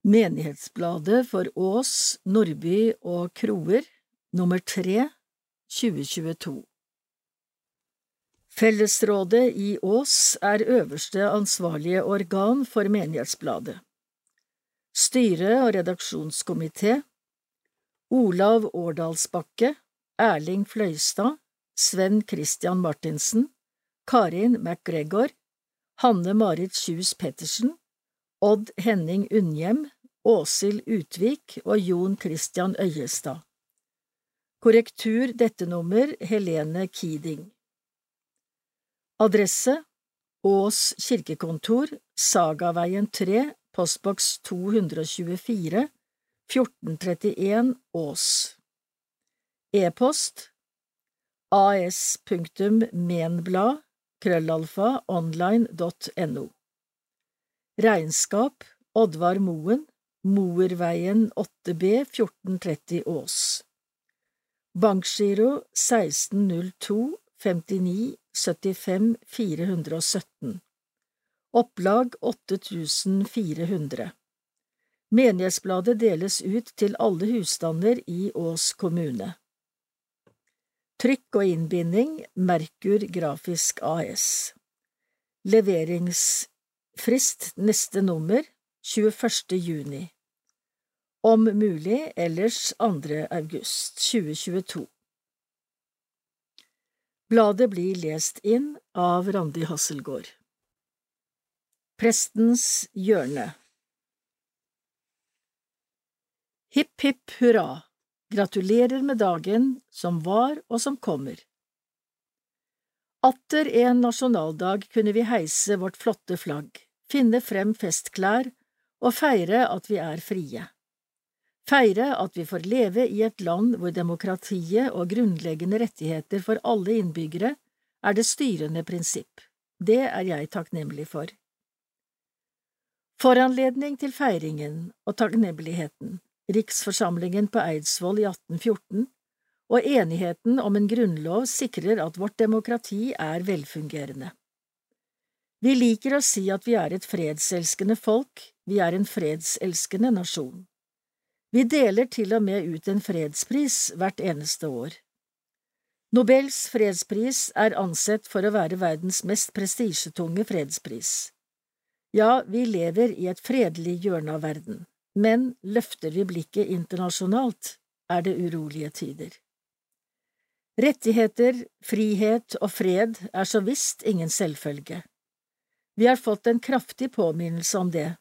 Menighetsbladet for Ås, Nordby og Kroer, nummer 3, 2022 Fellesrådet i Ås er øverste ansvarlige organ for Menighetsbladet. Styre og redaksjonskomité Olav Årdalsbakke, Erling Fløystad, Sven Christian Martinsen, Karin MacGregor, Hanne Marit Kjus Pettersen, Odd Henning Unnhjem, Åshild Utvik og Jon Christian Øyestad. Korrektur dette nummer Helene Kiding. Adresse Ås kirkekontor, Sagaveien 3, postboks 224, 1431 Ås. E-post as.menblad krøllalfa online.no Regnskap Oddvar Moen Moerveien 8B 1430 Ås. Bankgiro 1602 59 75 417 Opplag 8400 Menighetsbladet deles ut til alle husstander i Ås kommune. Trykk og innbinding Merkur Grafisk AS Leveringsfrist neste nummer 21. juni Om mulig ellers 2. august 2022 Bladet blir lest inn av Randi Hasselgaard Prestens hjørne Hipp hipp hurra Gratulerer med dagen som var og som kommer. Atter en nasjonaldag kunne vi heise vårt flotte flagg, finne frem festklær og feire at vi er frie. Feire at vi får leve i et land hvor demokratiet og grunnleggende rettigheter for alle innbyggere er det styrende prinsipp. Det er jeg takknemlig for. Foranledning til feiringen og takknemligheten riksforsamlingen på Eidsvoll i 1814, og enigheten om en grunnlov sikrer at vårt demokrati er velfungerende. Vi liker å si at vi er et fredselskende folk, vi er en fredselskende nasjon. Vi deler til og med ut en fredspris hvert eneste år. Nobels fredspris er ansett for å være verdens mest prestisjetunge fredspris. Ja, vi lever i et fredelig hjørne av verden men løfter vi blikket internasjonalt, er det urolige tider. Rettigheter, frihet og fred er så visst ingen selvfølge. Vi har fått en kraftig påminnelse om det.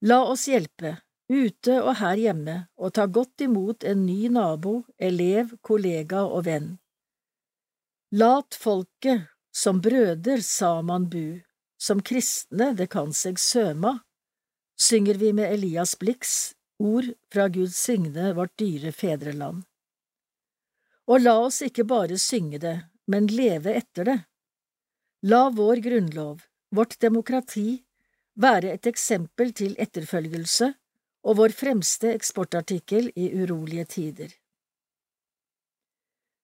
La oss hjelpe, ute og her hjemme, og ta godt imot en ny nabo, elev, kollega og venn. Lat folket, som brøder sa man bu, som kristne det kan seg søma, synger vi med Elias Blix ord fra Gud signe vårt dyre fedreland. Og la oss ikke bare synge det, men leve etter det. La vår grunnlov, vårt demokrati, være et eksempel til etterfølgelse og vår fremste eksportartikkel i urolige tider.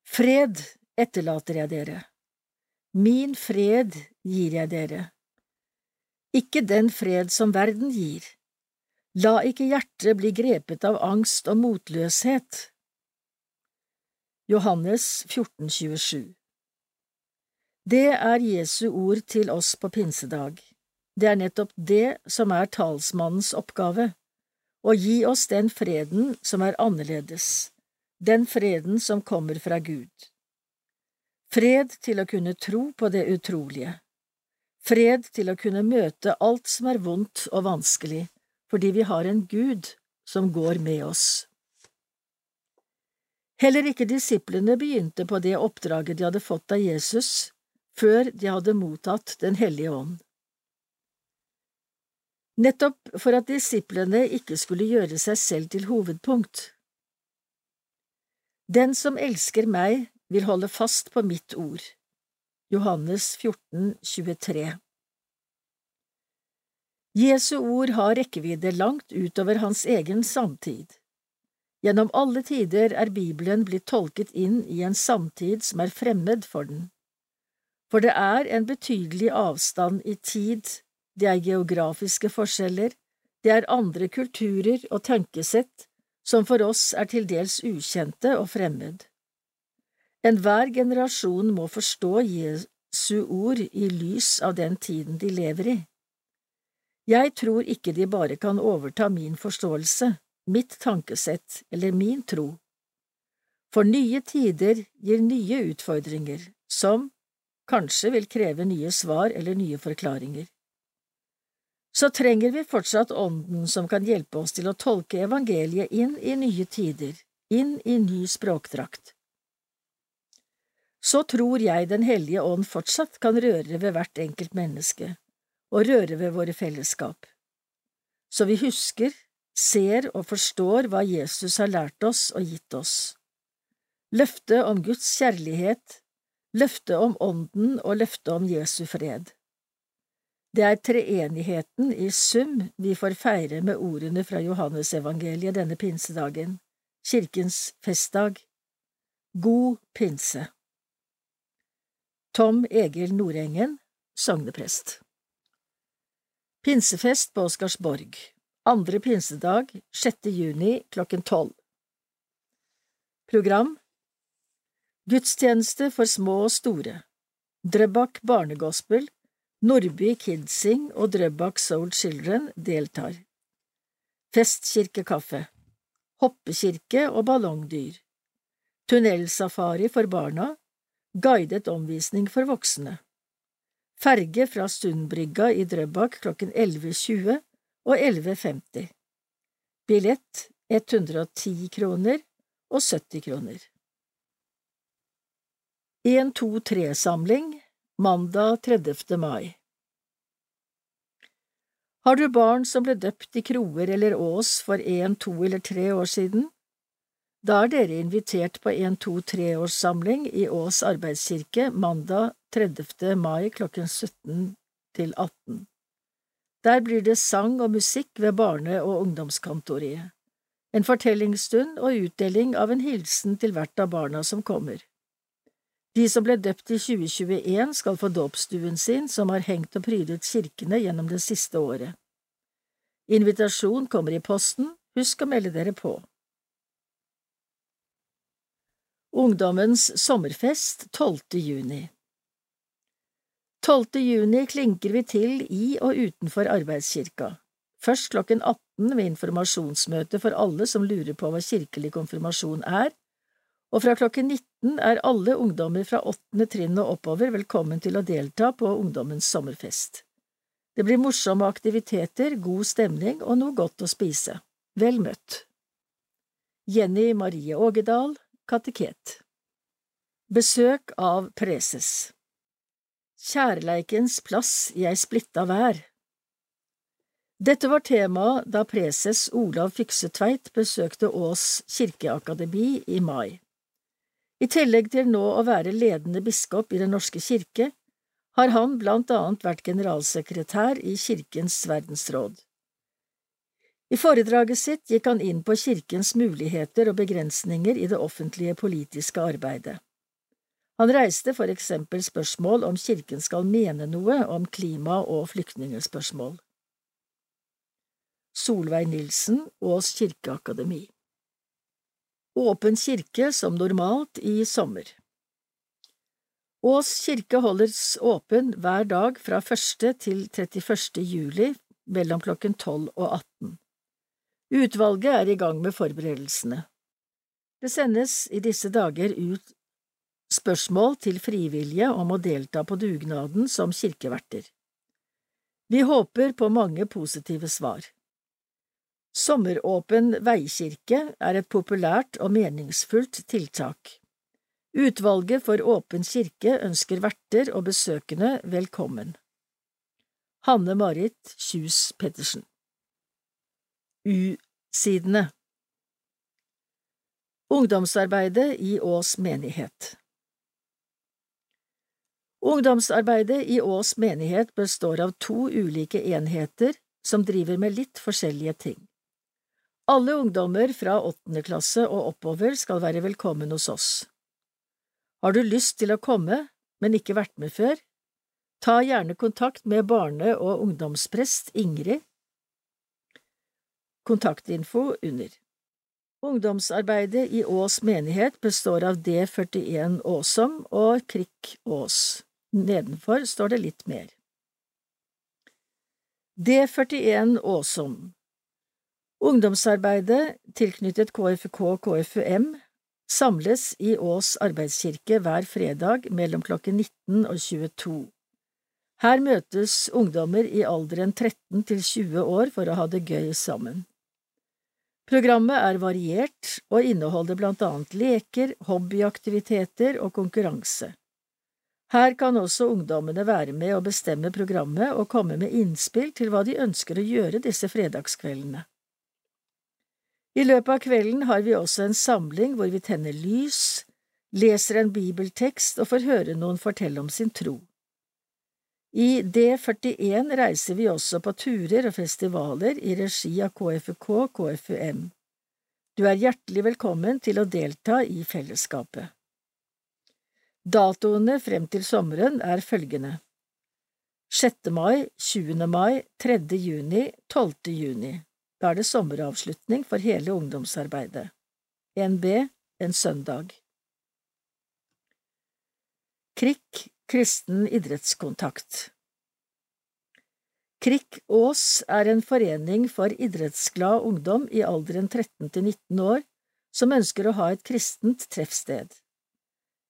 Fred etterlater jeg dere. Min fred gir jeg dere ikke den fred som verden gir. La ikke hjertet bli grepet av angst og motløshet. Johannes 1427 Det er Jesu ord til oss på pinsedag. Det er nettopp det som er talsmannens oppgave, å gi oss den freden som er annerledes, den freden som kommer fra Gud. Fred til å kunne tro på det utrolige fred til å kunne møte alt som er vondt og vanskelig, fordi vi har en Gud som går med oss. Heller ikke disiplene begynte på det oppdraget de hadde fått av Jesus, før de hadde mottatt Den hellige ånd. Nettopp for at disiplene ikke skulle gjøre seg selv til hovedpunkt. Den som elsker meg, vil holde fast på mitt ord. Johannes 14, 23 Jesu ord har rekkevidde langt utover hans egen samtid. Gjennom alle tider er Bibelen blitt tolket inn i en samtid som er fremmed for den. For det er en betydelig avstand i tid, det er geografiske forskjeller, Det er andre kulturer og tenkesett som for oss er til dels ukjente og fremmed. Enhver generasjon må forstå Jesu ord i lys av den tiden de lever i. Jeg tror ikke de bare kan overta min forståelse, mitt tankesett eller min tro. For nye tider gir nye utfordringer, som kanskje vil kreve nye svar eller nye forklaringer. Så trenger vi fortsatt Ånden som kan hjelpe oss til å tolke evangeliet inn i nye tider, inn i ny språkdrakt. Så tror jeg Den hellige ånd fortsatt kan røre ved hvert enkelt menneske, og røre ved våre fellesskap. Så vi husker, ser og forstår hva Jesus har lært oss og gitt oss. Løftet om Guds kjærlighet, løftet om Ånden og løftet om Jesu fred. Det er treenigheten i sum vi får feire med ordene fra Johannesevangeliet denne pinsedagen, kirkens festdag. God pinse. Tom Egil Nordengen, sogneprest. Pinsefest på Oscarsborg, andre pinsedag, 6. juni klokken tolv. Program Gudstjeneste for små og store. Drøbak Barnegospel. Nordby Kidsing og Drøbak Soul Children deltar. Festkirkekaffe. Hoppekirke og ballongdyr. Tunnelsafari for barna. Guidet omvisning for voksne. Ferge fra Sundbrygga i Drøbak klokken 11.20 og 11.50 Billett 110 kroner og 70 kroner 1-2-3-samling mandag 30. mai Har du barn som ble døpt i kroer eller ås for en, to eller tre år siden? Da er dere invitert på en, to, tre-årssamling i Ås arbeidskirke mandag 30. mai klokken 17 til 18. Der blir det sang og musikk ved barne- og ungdomskantoriet, en fortellingsstund og utdeling av en hilsen til hvert av barna som kommer. De som ble døpt i 2021 skal få dåpsstuen sin, som har hengt og prydet kirkene gjennom det siste året. Invitasjon kommer i posten, husk å melde dere på. Ungdommens sommerfest 12. juni 12. juni klinker vi til i og utenfor arbeidskirka, først klokken 18 ved informasjonsmøte for alle som lurer på hva kirkelig konfirmasjon er, og fra klokken 19 er alle ungdommer fra åttende trinn og oppover velkommen til å delta på Ungdommens sommerfest. Det blir morsomme aktiviteter, god stemning og noe godt å spise. Vel møtt. Jenny Marie Ågedal, kateket. Besøk av preses Kjærleikens plass i ei splitta vær Dette var tema da preses Olav Fykse Tveit besøkte Ås kirkeakademi i mai. I tillegg til nå å være ledende biskop i Den norske kirke, har han blant annet vært generalsekretær i Kirkens verdensråd. I foredraget sitt gikk han inn på kirkens muligheter og begrensninger i det offentlige politiske arbeidet. Han reiste for eksempel spørsmål om kirken skal mene noe om klima- og flyktningspørsmål. Solveig Nilsen, Ås kirkeakademi Åpen kirke som normalt i sommer. Ås kirke holdes åpen hver dag fra 1. til 31. juli mellom klokken 12 og 18. Utvalget er i gang med forberedelsene. Det sendes i disse dager ut spørsmål til frivillige om å delta på dugnaden som kirkeverter. Vi håper på mange positive svar. Sommeråpen veikirke er et populært og meningsfullt tiltak. Utvalget for Åpen kirke ønsker verter og besøkende velkommen. Hanne Marit Kjus Pettersen U-sidene Ungdomsarbeidet i Ås menighet Ungdomsarbeidet i Ås menighet består av to ulike enheter som driver med litt forskjellige ting. Alle ungdommer fra åttende klasse og oppover skal være velkommen hos oss. Har du lyst til å komme, men ikke vært med før? Ta gjerne kontakt med barne- og ungdomsprest Ingrid. kontaktinfo under. Ungdomsarbeidet i Ås menighet består av D41 Åsom og Krikk Ås. Nedenfor står det litt mer. D41 Åsom Ungdomsarbeidet tilknyttet KFK-KFUM samles i Ås arbeidskirke hver fredag mellom klokken 19 og 22. Her møtes ungdommer i alderen 13 til 20 år for å ha det gøy sammen. Programmet er variert og inneholder blant annet leker, hobbyaktiviteter og konkurranse. Her kan også ungdommene være med å bestemme programmet og komme med innspill til hva de ønsker å gjøre disse fredagskveldene. I løpet av kvelden har vi også en samling hvor vi tenner lys, leser en bibeltekst og får høre noen fortelle om sin tro. I D41 reiser vi også på turer og festivaler i regi av KFUK KFUM. Du er hjertelig velkommen til å delta i fellesskapet. Datoene frem til sommeren er følgende 6. mai, 20. mai, 3. juni, 12. juni. Da er det sommeravslutning for hele ungdomsarbeidet. NB en søndag. KRIK kristen idrettskontakt KRIK Ås er en forening for idrettsglad ungdom i alderen 13 til 19 år som ønsker å ha et kristent treffsted.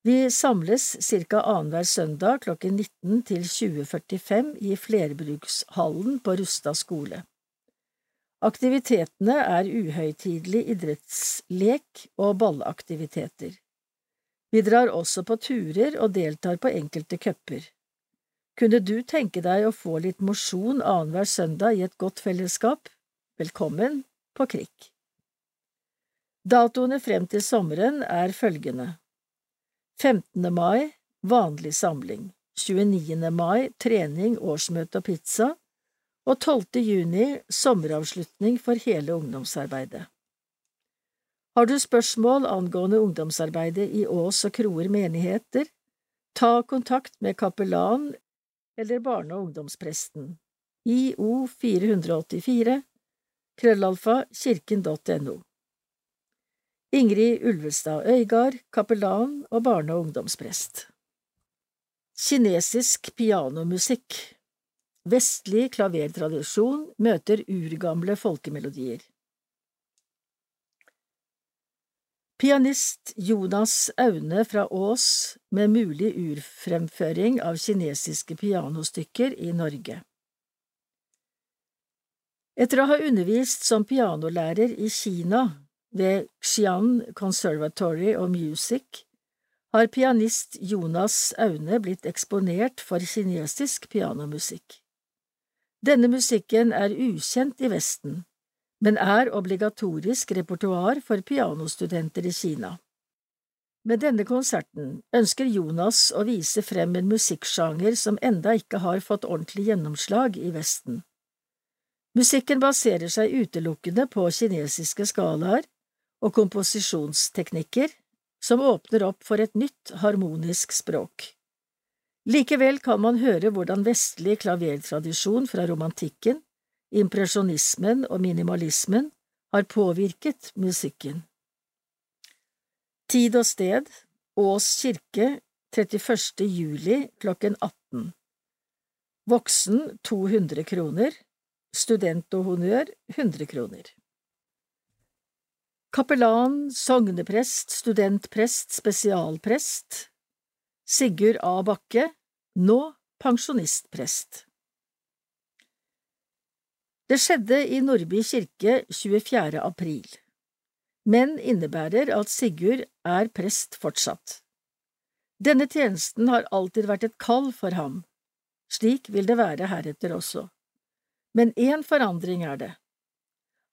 Vi samles ca. annenhver søndag klokken 19 til 20.45 i flerbrukshallen på Rustad skole. Aktivitetene er uhøytidelig idrettslek og ballaktiviteter. Vi drar også på turer og deltar på enkelte cuper. Kunne du tenke deg å få litt mosjon annenhver søndag i et godt fellesskap? Velkommen på Krikk. Datoene frem til sommeren er følgende 15. mai vanlig samling 29. mai trening, årsmøte og pizza og 12. juni sommeravslutning for hele ungdomsarbeidet. Har du spørsmål angående ungdomsarbeidet i Ås og Kroer menigheter, ta kontakt med kapellan eller barne- og ungdomspresten, IO 484, krøllalfa kirken.no. Ingrid Ulvestad Øygard, kapellan og barne- og ungdomsprest. Kinesisk pianomusikk Vestlig klavertradisjon møter urgamle folkemelodier. Pianist Jonas Aune fra Ås med mulig urfremføring av kinesiske pianostykker i Norge. Etter å ha undervist som pianolærer i Kina ved Xi'an Conservatory of Music, har pianist Jonas Aune blitt eksponert for kinesisk pianomusikk. Denne musikken er ukjent i Vesten, men er obligatorisk repertoar for pianostudenter i Kina. Med denne konserten ønsker Jonas å vise frem en musikksjanger som enda ikke har fått ordentlig gjennomslag i Vesten. Musikken baserer seg utelukkende på kinesiske skalaer og komposisjonsteknikker som åpner opp for et nytt harmonisk språk. Likevel kan man høre hvordan vestlig klavertradisjon fra romantikken, impresjonismen og minimalismen har påvirket musikken. Tid og sted Ås kirke 31. juli klokken 18 Voksen 200 kroner Student og honnør 100 kroner Kapellan, sogneprest, studentprest, spesialprest Sigurd A. Bakke, nå pensjonistprest. Det skjedde i Nordby kirke 24. april, men innebærer at Sigurd er prest fortsatt. Denne tjenesten har alltid vært et kall for ham, slik vil det være heretter også. Men én forandring er det.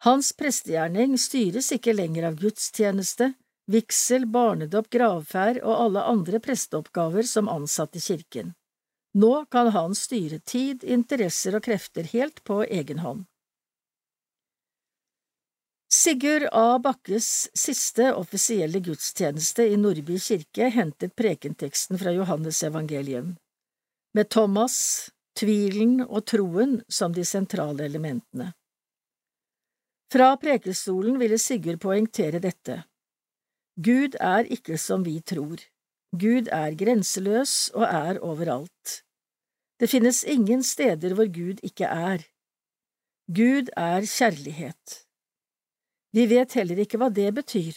Hans prestegjerning styres ikke lenger av gudstjeneste, vigsel, barnedåp, gravferd og alle andre presteoppgaver som ansatt i kirken. Nå kan han styre tid, interesser og krefter helt på egen hånd. Sigurd A. Bakkes siste offisielle gudstjeneste i Nordby kirke hentet prekenteksten fra Johannes evangelium, med Thomas, tvilen og troen som de sentrale elementene. Fra prekestolen ville Sigurd poengtere dette. Gud er ikke som vi tror. Gud er grenseløs og er overalt. Det finnes ingen steder hvor Gud ikke er. Gud er kjærlighet. Vi vet heller ikke hva det betyr.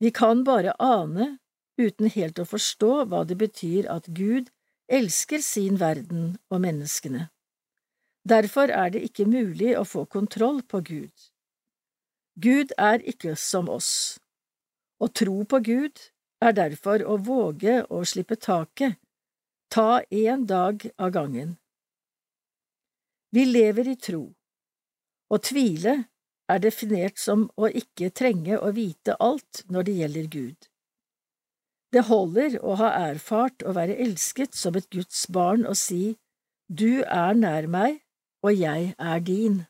Vi kan bare ane, uten helt å forstå hva det betyr at Gud elsker sin verden og menneskene. Derfor er det ikke mulig å få kontroll på Gud. Gud er ikke som oss. Å tro på Gud er derfor å våge å slippe taket, ta én dag av gangen. Vi lever i tro. Å tvile er definert som å ikke trenge å vite alt når det gjelder Gud. Det holder å ha erfart å være elsket som et Guds barn og si Du er nær meg, og jeg er din.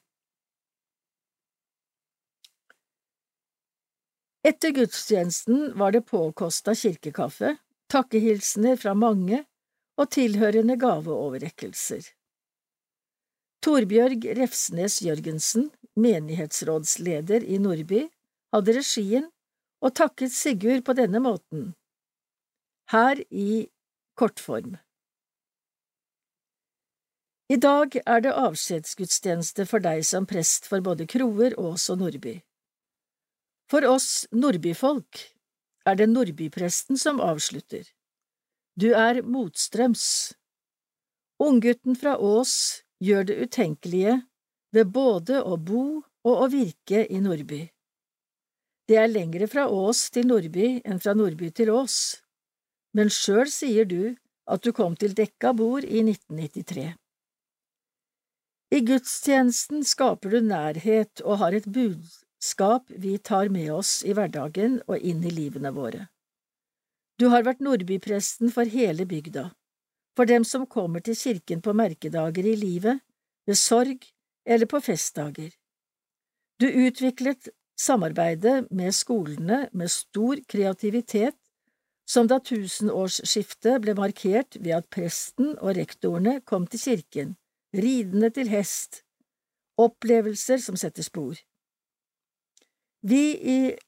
Etter gudstjenesten var det påkosta kirkekaffe, takkehilsener fra mange og tilhørende gaveoverrekkelser. Torbjørg Refsnes Jørgensen, menighetsrådsleder i Nordby, hadde regien og takket Sigurd på denne måten, her i kortform. I dag er det avskjedsgudstjeneste for deg som prest for både Kroer, Ås og Nordby. For oss nordbyfolk er det nordbypresten som avslutter. Du er motstrøms. Unggutten fra Ås gjør det utenkelige ved både å bo og å virke i Nordby. Det er lengre fra Ås til Nordby enn fra Nordby til Ås, men sjøl sier du at du kom til dekka bord i 1993. I gudstjenesten skaper du nærhet og har et budskap vi tar med oss i hverdagen og inn i livene våre. Du har vært nordbypresten for hele bygda, for dem som kommer til kirken på merkedager i livet, ved sorg eller på festdager. Du utviklet samarbeidet med skolene med stor kreativitet, som da tusenårsskiftet ble markert ved at presten og rektorene kom til kirken ridende til hest, opplevelser som setter spor. Vi i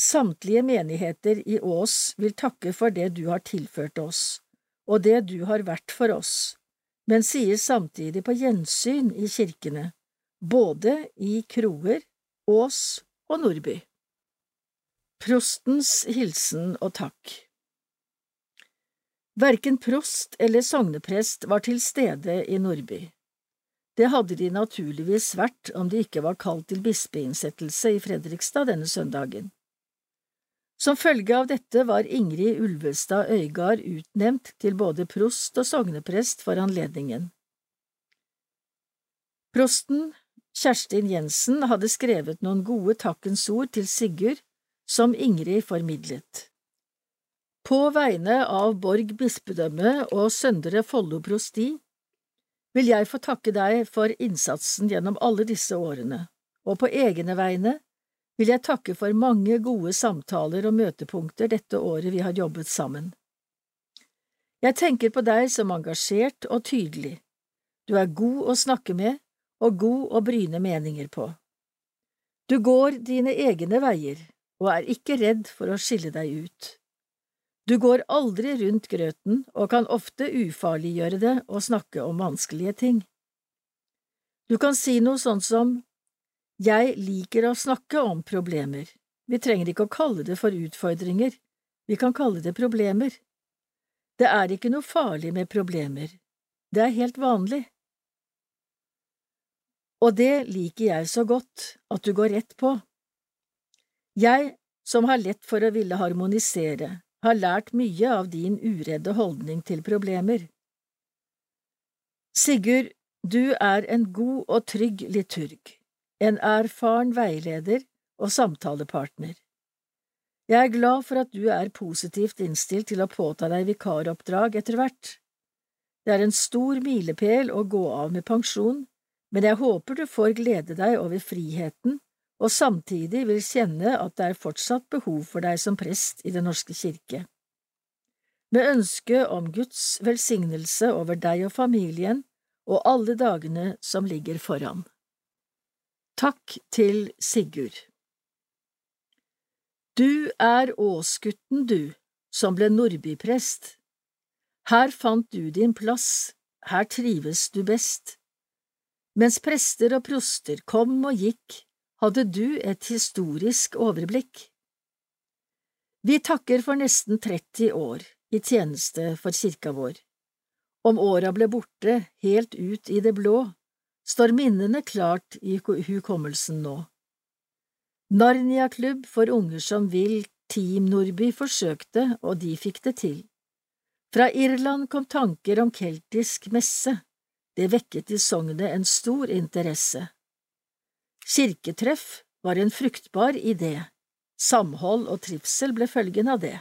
samtlige menigheter i Ås vil takke for det du har tilført oss, og det du har vært for oss, men sier samtidig på gjensyn i kirkene, både i Kroer, Ås og Nordby. Prostens hilsen og takk Verken prost eller sogneprest var til stede i Nordby. Det hadde de naturligvis vært om de ikke var kalt til bispeinnsettelse i Fredrikstad denne søndagen. Som følge av dette var Ingrid Ulvestad Øygard utnevnt til både prost og sogneprest for anledningen. Prosten, Kjerstin Jensen, hadde skrevet noen gode takkens ord til Sigurd, som Ingrid formidlet. På vegne av Borg bispedømme og Søndre Follo prosti vil jeg få takke deg for innsatsen gjennom alle disse årene, og på egne vegne vil jeg takke for mange gode samtaler og møtepunkter dette året vi har jobbet sammen. Jeg tenker på deg som engasjert og tydelig. Du er god å snakke med og god å bryne meninger på. Du går dine egne veier og er ikke redd for å skille deg ut. Du går aldri rundt grøten og kan ofte ufarliggjøre det å snakke om vanskelige ting. Du kan si noe sånt som Jeg liker å snakke om problemer. Vi trenger ikke å kalle det for utfordringer, vi kan kalle det problemer. Det er ikke noe farlig med problemer, det er helt vanlig. Og det liker jeg så godt, at du går rett på. Jeg, som har lett for å ville harmonisere, har lært mye av din uredde holdning til problemer. Sigurd, du er en god og trygg liturg, en erfaren veileder og samtalepartner. Jeg er glad for at du er positivt innstilt til å påta deg vikaroppdrag etter hvert. Det er en stor milepæl å gå av med pensjon, men jeg håper du får glede deg over friheten og samtidig vil kjenne at det er fortsatt behov for deg som prest i Den norske kirke. Med ønske om Guds velsignelse over deg og familien og alle dagene som ligger foran. Takk til Sigurd Du er Åsgutten, du, som ble Nordbyprest. Her fant du din plass, her trives du best. Mens prester og proster kom og gikk, hadde du et historisk overblikk. Vi takker for nesten 30 år i tjeneste for kirka vår. Om åra ble borte, helt ut i det blå, står minnene klart i hukommelsen nå. Narnia-klubb for unger som vil, Team Nordby forsøkte, og de fikk det til. Fra Irland kom tanker om keltisk messe, det vekket i sognet en stor interesse. Kirketreff var en fruktbar idé, samhold og trivsel ble følgen av det.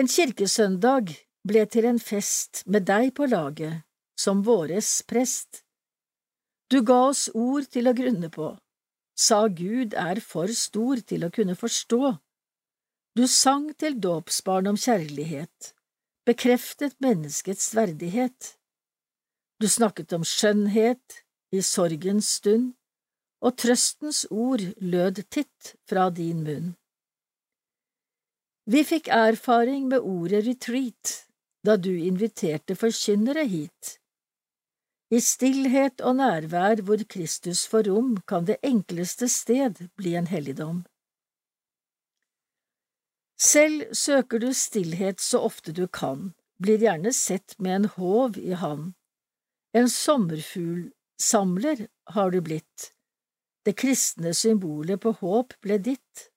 En kirkesøndag ble til en fest med deg på laget, som våres prest. Du ga oss ord til å grunne på, sa Gud er for stor til å kunne forstå. Du sang til dåpsbarn om kjærlighet, bekreftet menneskets verdighet. Du snakket om skjønnhet i sorgens stund, og trøstens ord lød titt fra din munn. Vi fikk erfaring med ordet retreat da du inviterte forkynnere hit. I stillhet og nærvær hvor Kristus får rom, kan det enkleste sted bli en helligdom. Selv søker du stillhet så ofte du kan, blir gjerne sett med en håv i hand. En sommerfuglsamler har du blitt, det kristne symbolet på håp ble ditt.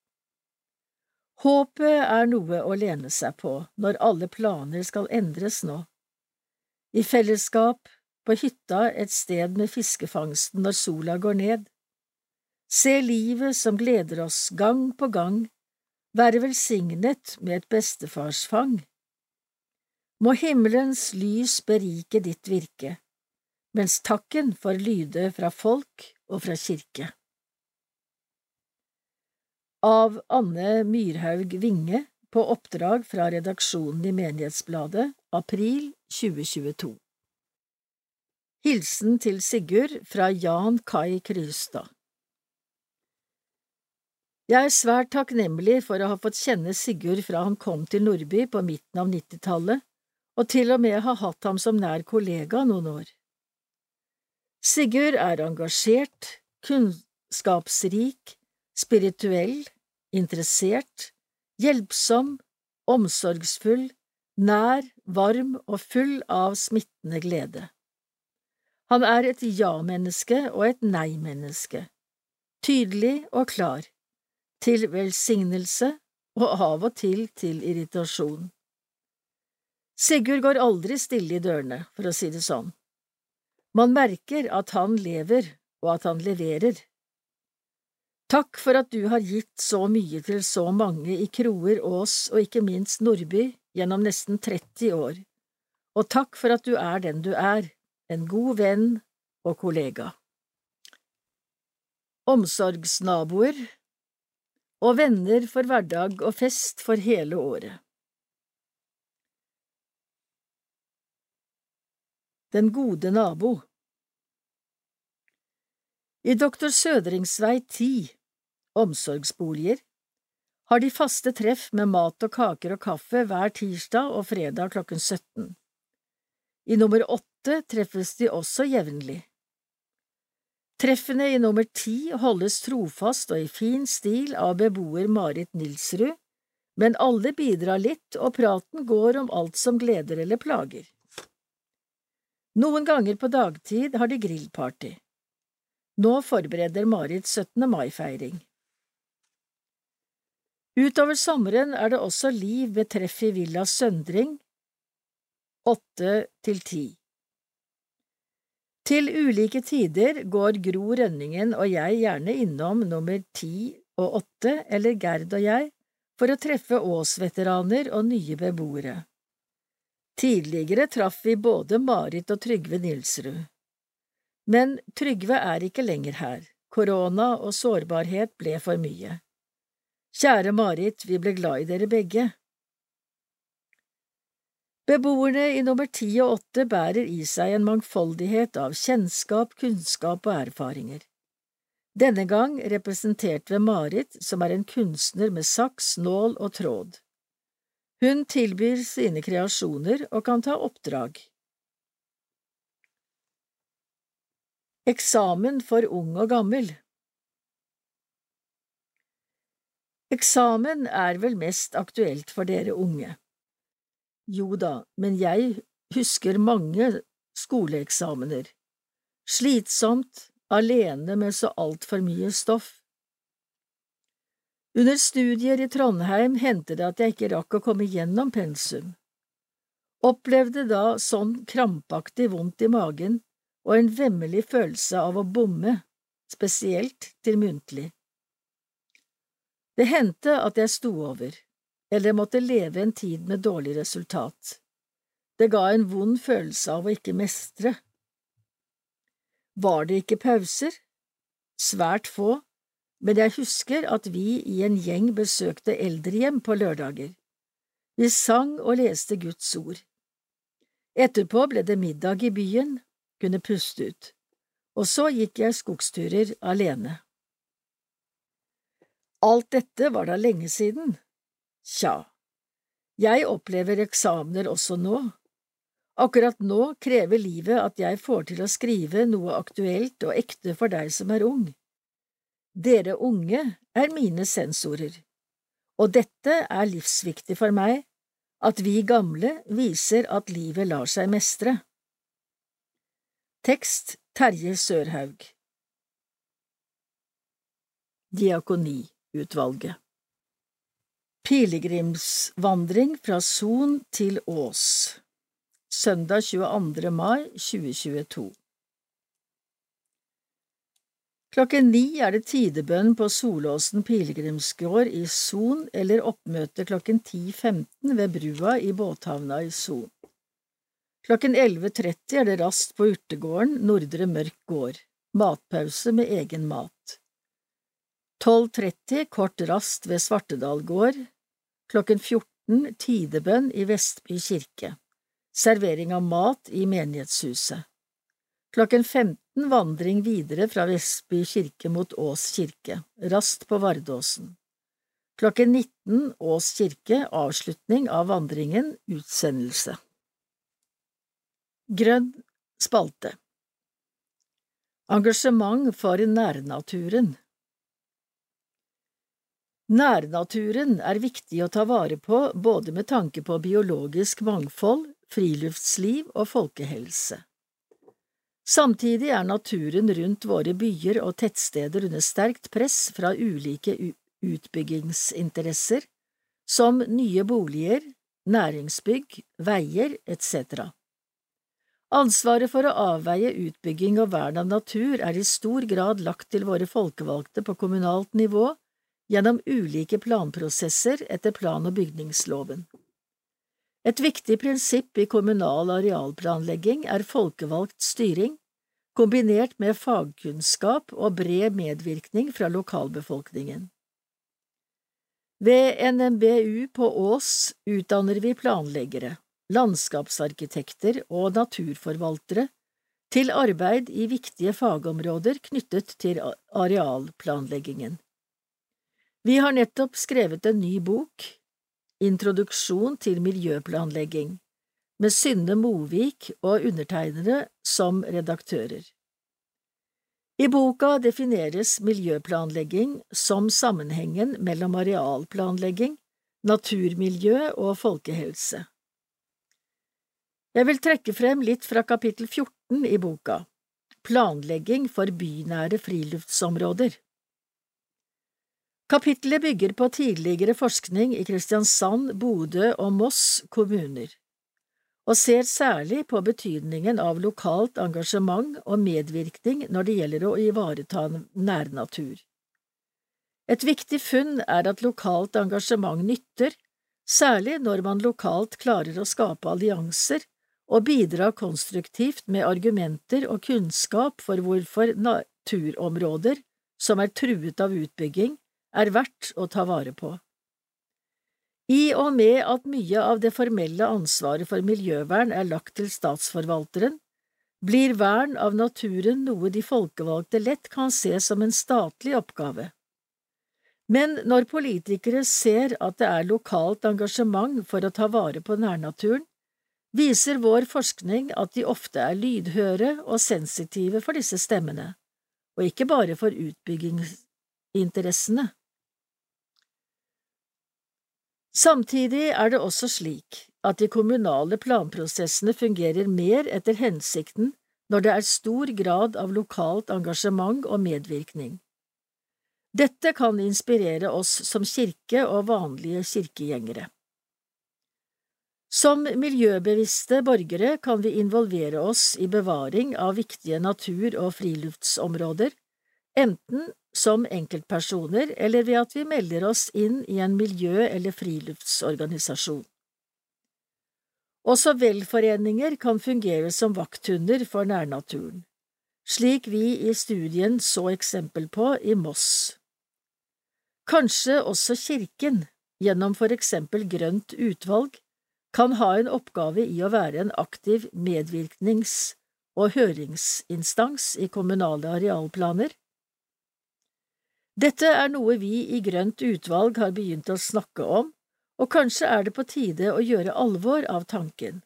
Håpet er noe å lene seg på når alle planer skal endres nå. I fellesskap, på hytta et sted med fiskefangsten når sola går ned. Se livet som gleder oss gang på gang, være velsignet med et bestefarsfang. Må himmelens lys berike ditt virke, mens takken får lyde fra folk og fra kirke. Av Anne Myrhaug Winge på oppdrag fra redaksjonen i Menighetsbladet, april 2022. Hilsen til Sigurd fra Jan Kai Krystad Jeg er svært takknemlig for å ha fått kjenne Sigurd fra han kom til Nordby på midten av nittitallet, og til og med ha hatt ham som nær kollega noen år. Sigurd er engasjert, kunnskapsrik, spirituell, interessert, hjelpsom, omsorgsfull, nær, varm og full av smittende glede. Han er et ja-menneske og et nei-menneske, tydelig og klar, til velsignelse og av og til til irritasjon. Sigurd går aldri stille i dørene, for å si det sånn. Man merker at han lever, og at han leverer. Takk for at du har gitt så mye til så mange i Kroer, Ås og ikke minst Nordby gjennom nesten 30 år, og takk for at du er den du er, en god venn og kollega. Omsorgsnaboer og venner for hverdag og fest for hele året. Den gode nabo I Doktor Sødringsvei 10, Omsorgsboliger, har de faste treff med mat og kaker og kaffe hver tirsdag og fredag klokken 17. I nummer åtte treffes de også jevnlig. Treffene i nummer ti holdes trofast og i fin stil av beboer Marit Nilsrud, men alle bidrar litt, og praten går om alt som gleder eller plager. Noen ganger på dagtid har de grillparty. Nå forbereder Marit 17. mai-feiring. Utover sommeren er det også liv ved treff i Villa Søndring, åtte til ti. Til ulike tider går Gro Rønningen og jeg gjerne innom nummer ti og åtte, eller Gerd og jeg, for å treffe Ås-veteraner og nye beboere. Tidligere traff vi både Marit og Trygve Nilsrud. Men Trygve er ikke lenger her, korona og sårbarhet ble for mye. Kjære Marit, vi ble glad i dere begge. Beboerne i nummer ti og åtte bærer i seg en mangfoldighet av kjennskap, kunnskap og erfaringer. Denne gang representert ved Marit, som er en kunstner med saks, nål og tråd. Hun tilbyr sine kreasjoner og kan ta oppdrag. Eksamen for ung og gammel Eksamen er vel mest aktuelt for dere unge. Jo da, men jeg husker mange skoleeksamener. Slitsomt, alene med så altfor mye stoff. Under studier i Trondheim hendte det at jeg ikke rakk å komme gjennom pensum. Opplevde da sånn krampaktig vondt i magen og en vemmelig følelse av å bomme, spesielt til muntlig. Det hendte at jeg sto over, eller måtte leve en tid med dårlig resultat. Det ga en vond følelse av å ikke mestre. Var det ikke pauser? Svært få, men jeg husker at vi i en gjeng besøkte eldrehjem på lørdager. Vi sang og leste Guds ord. Etterpå ble det middag i byen, kunne puste ut, og så gikk jeg skogsturer alene. Alt dette var da lenge siden. Tja, jeg opplever eksamener også nå. Akkurat nå krever livet at jeg får til å skrive noe aktuelt og ekte for deg som er ung. Dere unge er mine sensorer, og dette er livsviktig for meg, at vi gamle viser at livet lar seg mestre. Tekst Terje Sørhaug Diakoniutvalget Pilegrimsvandring fra Son til Ås søndag 22. mai 2022 Klokken ni er det tidebønn på Solåsen pilegrimsgård i Son eller oppmøte klokken 10.15 ved brua i båthavna i Son. Klokken 11.30 er det rast på urtegården Nordre Mørk gård, matpause med egen mat. 12.30 kort rast ved Svartedal gård. Klokken 14 tidebønn i Vestby kirke servering av mat i menighetshuset. Klokken 15 vandring videre fra Vestby kirke mot Ås kirke, rast på Vardåsen. Klokken 19 Ås kirke, avslutning av vandringen, utsendelse. Grønn spalte Engasjement for nærnaturen Nærnaturen er viktig å ta vare på både med tanke på biologisk mangfold, friluftsliv og folkehelse. Samtidig er naturen rundt våre byer og tettsteder under sterkt press fra ulike utbyggingsinteresser, som nye boliger, næringsbygg, veier etc. Ansvaret for å avveie utbygging og vern av natur er i stor grad lagt til våre folkevalgte på kommunalt nivå gjennom ulike planprosesser etter plan- og bygningsloven. Et viktig prinsipp i kommunal arealplanlegging er folkevalgt styring, kombinert med fagkunnskap og bred medvirkning fra lokalbefolkningen. Ved NMBU på Ås utdanner vi planleggere, landskapsarkitekter og naturforvaltere til arbeid i viktige fagområder knyttet til arealplanleggingen. Vi har nettopp skrevet en ny bok, Introduksjon til miljøplanlegging, med Synne Movik og undertegnere som redaktører. I boka defineres miljøplanlegging som sammenhengen mellom arealplanlegging, naturmiljø og folkehelse. Jeg vil trekke frem litt fra kapittel 14 i boka, Planlegging for bynære friluftsområder. Kapittelet bygger på tidligere forskning i Kristiansand, Bodø og Moss kommuner, og ser særlig på betydningen av lokalt engasjement og medvirkning når det gjelder å ivareta nærnatur. Et viktig funn er at lokalt engasjement nytter, særlig når man lokalt klarer å skape allianser og bidra konstruktivt med argumenter og kunnskap for hvorfor naturområder som er truet av utbygging, er verdt å ta vare på. I og med at mye av det formelle ansvaret for miljøvern er lagt til statsforvalteren, blir vern av naturen noe de folkevalgte lett kan se som en statlig oppgave. Men når politikere ser at det er lokalt engasjement for å ta vare på nærnaturen, viser vår forskning at de ofte er lydhøre og sensitive for disse stemmene, og ikke bare for utbyggingsinteressene. Samtidig er det også slik at de kommunale planprosessene fungerer mer etter hensikten når det er stor grad av lokalt engasjement og medvirkning. Dette kan inspirere oss som kirke og vanlige kirkegjengere. Som miljøbevisste borgere kan vi involvere oss i bevaring av viktige natur- og friluftsområder, enten som enkeltpersoner eller ved at vi melder oss inn i en miljø- eller friluftsorganisasjon. Også velforeninger kan fungere som vakthunder for nærnaturen, slik vi i studien så eksempel på i Moss. Kanskje også Kirken, gjennom for eksempel Grønt utvalg, kan ha en oppgave i å være en aktiv medvirknings- og høringsinstans i kommunale arealplaner. Dette er noe vi i Grønt utvalg har begynt å snakke om, og kanskje er det på tide å gjøre alvor av tanken.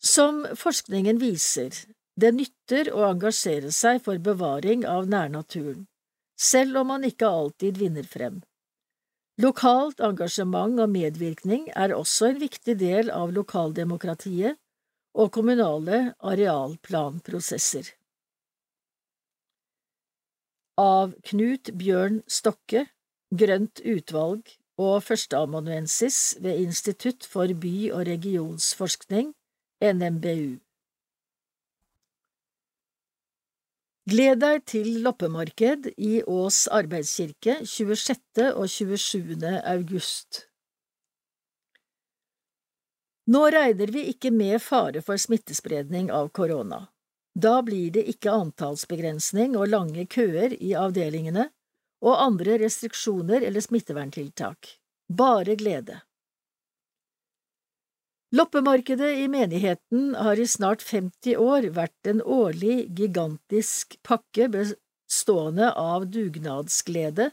Som forskningen viser, det nytter å engasjere seg for bevaring av nærnaturen selv om man ikke alltid vinner frem. Lokalt engasjement og medvirkning er også en viktig del av lokaldemokratiet og kommunale arealplanprosesser. Av Knut Bjørn Stokke, Grønt utvalg og førsteamanuensis ved Institutt for by- og regionsforskning, NMBU. Gled deg til loppemarked i Ås arbeidskirke 26. og 27. august. Nå regner vi ikke med fare for smittespredning av korona. Da blir det ikke antallsbegrensning og lange køer i avdelingene og andre restriksjoner eller smitteverntiltak. Bare glede. Loppemarkedet i menigheten har i snart 50 år vært en årlig, gigantisk pakke bestående av dugnadsglede,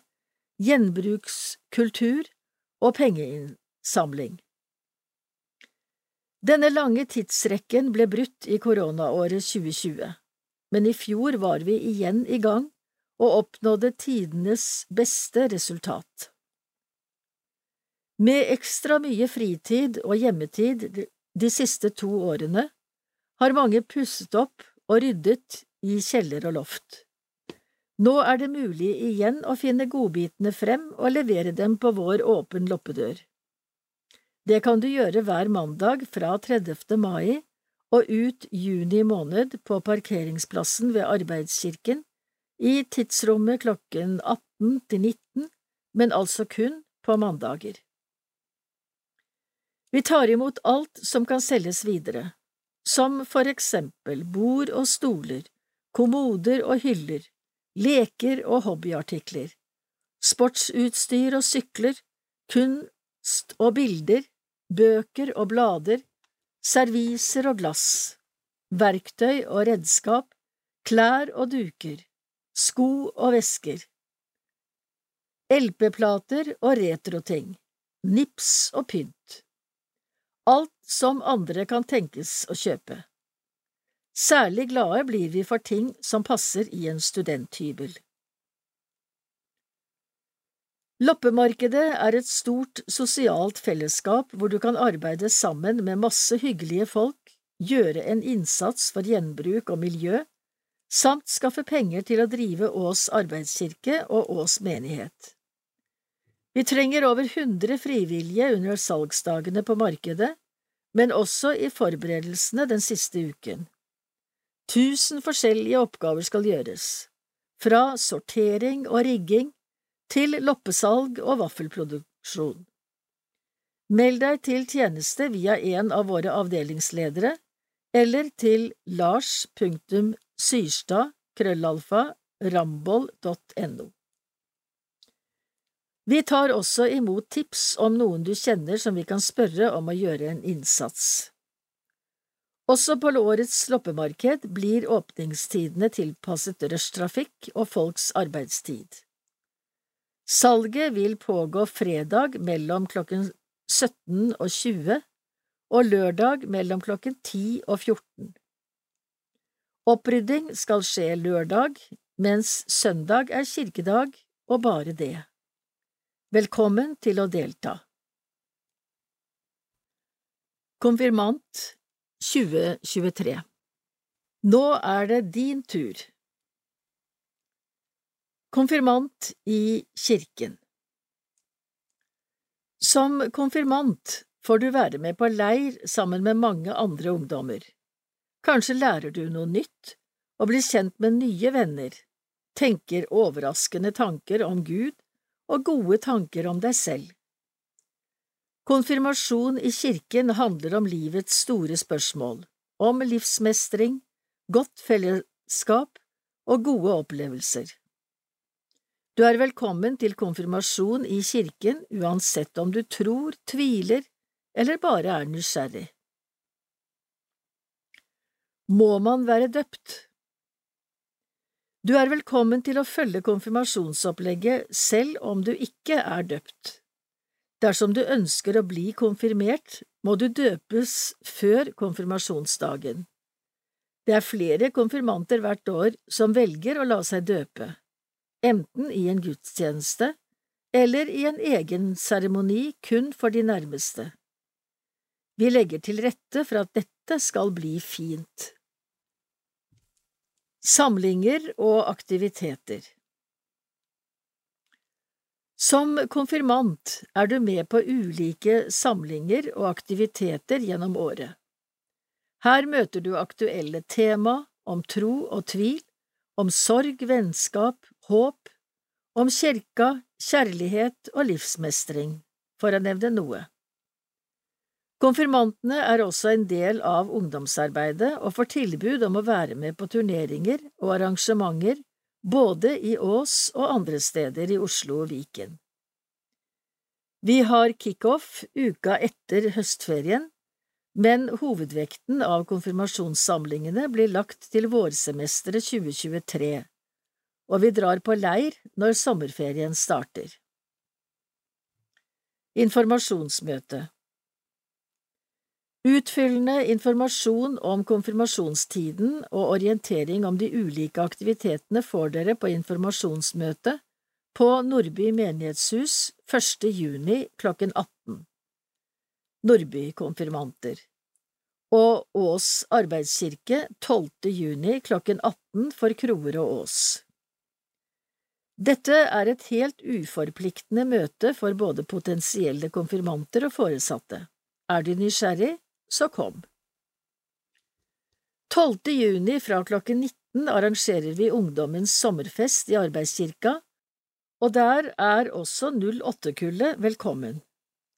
gjenbrukskultur og pengeinnsamling. Denne lange tidsrekken ble brutt i koronaåret 2020, men i fjor var vi igjen i gang og oppnådde tidenes beste resultat. Med ekstra mye fritid og hjemmetid de siste to årene har mange pusset opp og ryddet i kjeller og loft. Nå er det mulig igjen å finne godbitene frem og levere dem på vår åpen loppedør. Det kan du gjøre hver mandag fra 30. mai og ut juni måned på parkeringsplassen ved Arbeidskirken i tidsrommet klokken 18 til 19, men altså kun på mandager. Vi tar imot alt som kan selges videre, som for eksempel bord og stoler, kommoder og hyller, leker og hobbyartikler, sportsutstyr og sykler, kunst og bilder, bøker og blader, serviser og glass, verktøy og redskap, klær og duker, sko og vesker, LP-plater og retroting, nips og pynt. Alt som andre kan tenkes å kjøpe. Særlig glade blir vi for ting som passer i en studenthybel. Loppemarkedet er et stort sosialt fellesskap hvor du kan arbeide sammen med masse hyggelige folk, gjøre en innsats for gjenbruk og miljø, samt skaffe penger til å drive Ås arbeidskirke og Ås menighet. Vi trenger over 100 frivillige under salgsdagene på markedet, men også i forberedelsene den siste uken. Tusen forskjellige oppgaver skal gjøres, fra sortering og rigging til loppesalg og vaffelproduksjon. Meld deg til tjeneste via en av våre avdelingsledere eller til lars.syrstad.krøllalfa.ramboll.no. Vi tar også imot tips om noen du kjenner som vi kan spørre om å gjøre en innsats. Også på årets loppemarked blir åpningstidene tilpasset rushtrafikk og folks arbeidstid. Salget vil pågå fredag mellom klokken 17 og 20 og lørdag mellom klokken 10 og 14. Opprydding skal skje lørdag, mens søndag er kirkedag og bare det. Velkommen til å delta. Konfirmant 2023 Nå er det din tur. Konfirmant i kirken Som konfirmant får du være med på leir sammen med mange andre ungdommer. Kanskje lærer du noe nytt og blir kjent med nye venner, tenker overraskende tanker om Gud og gode tanker om deg selv. Konfirmasjon i kirken handler om livets store spørsmål, om livsmestring, godt fellesskap og gode opplevelser. Du er velkommen til konfirmasjon i kirken uansett om du tror, tviler eller bare er nysgjerrig. Må man være døpt? Du er velkommen til å følge konfirmasjonsopplegget selv om du ikke er døpt. Dersom du ønsker å bli konfirmert, må du døpes før konfirmasjonsdagen. Det er flere konfirmanter hvert år som velger å la seg døpe, enten i en gudstjeneste eller i en egen seremoni kun for de nærmeste. Vi legger til rette for at dette skal bli fint. Samlinger og aktiviteter Som konfirmant er du med på ulike samlinger og aktiviteter gjennom året. Her møter du aktuelle tema om tro og tvil, om sorg, vennskap, håp, om kirka, kjærlighet og livsmestring, for å nevne noe. Konfirmantene er også en del av ungdomsarbeidet og får tilbud om å være med på turneringer og arrangementer både i Ås og andre steder i Oslo og Viken. Vi har kickoff uka etter høstferien, men hovedvekten av konfirmasjonssamlingene blir lagt til vårsemesteret 2023, og vi drar på leir når sommerferien starter. Informasjonsmøte Utfyllende informasjon om konfirmasjonstiden og orientering om de ulike aktivitetene får dere på informasjonsmøte på Nordby menighetshus 1. juni klokken 18. Nordby konfirmanter og Ås arbeidskirke 12. juni klokken 18 for Kroer og Ås. Dette er et helt uforpliktende møte for både potensielle konfirmanter og foresatte. Er du nysgjerrig, så kom. 12. juni fra klokken 19 arrangerer vi Ungdommens sommerfest i Arbeidskirka, og der er også 08-kullet velkommen.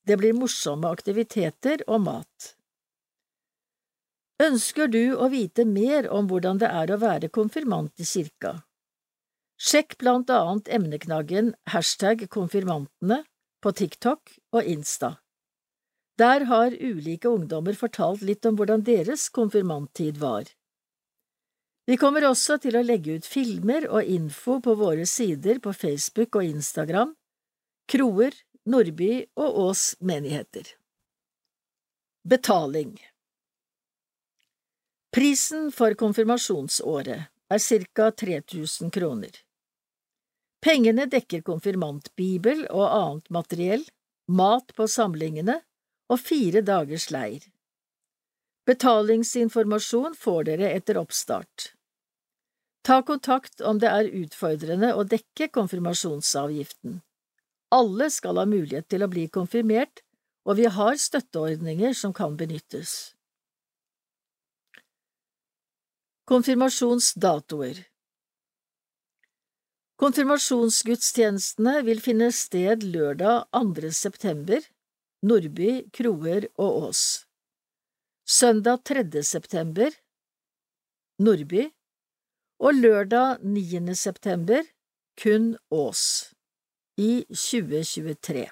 Det blir morsomme aktiviteter og mat. Ønsker du å vite mer om hvordan det er å være konfirmant i kirka? Sjekk blant annet emneknaggen hashtag konfirmantene på TikTok og Insta. Der har ulike ungdommer fortalt litt om hvordan deres konfirmanttid var. Vi kommer også til å legge ut filmer og info på våre sider på Facebook og Instagram, Kroer, Nordby og Ås menigheter. Betaling Prisen for konfirmasjonsåret er ca 3000 kroner. Pengene dekker konfirmantbibel og annet materiell, mat på samlingene og fire dagers leir. Betalingsinformasjon får dere etter oppstart. Ta kontakt om det er utfordrende å dekke konfirmasjonsavgiften. Alle skal ha mulighet til å bli konfirmert, og vi har støtteordninger som kan benyttes. Konfirmasjonsdatoer Konfirmasjonsgudstjenestene vil finne sted lørdag 2. september Nordby, Kroer og Ås. Søndag 3. september Nordby og lørdag 9. september kun Ås. i 2023.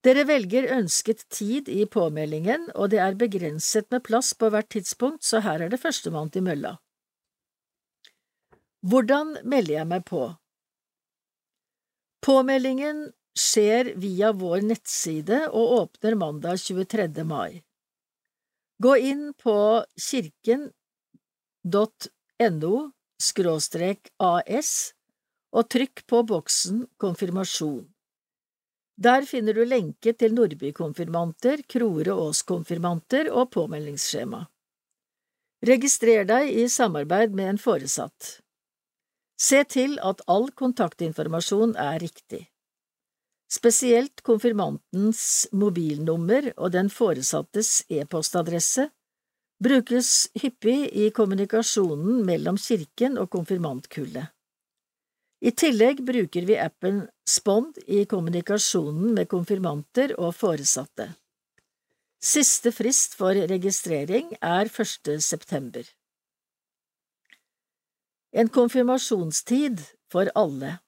Dere velger ønsket tid i påmeldingen, og det er begrenset med plass på hvert tidspunkt, så her er det førstemann til mølla. Hvordan melder jeg meg på? Påmeldingen skjer via vår nettside og åpner mandag 23. mai. Gå inn på kirken.no as og trykk på boksen Konfirmasjon. Der finner du lenke til Nordby-konfirmanter, Krore Aas-konfirmanter og påmeldingsskjema. Registrer deg i samarbeid med en foresatt. Se til at all kontaktinformasjon er riktig. Spesielt konfirmantens mobilnummer og den foresattes e-postadresse brukes hyppig i kommunikasjonen mellom kirken og konfirmantkullet. I tillegg bruker vi appen Spond i kommunikasjonen med konfirmanter og foresatte. Siste frist for registrering er 1. september. En konfirmasjonstid for alle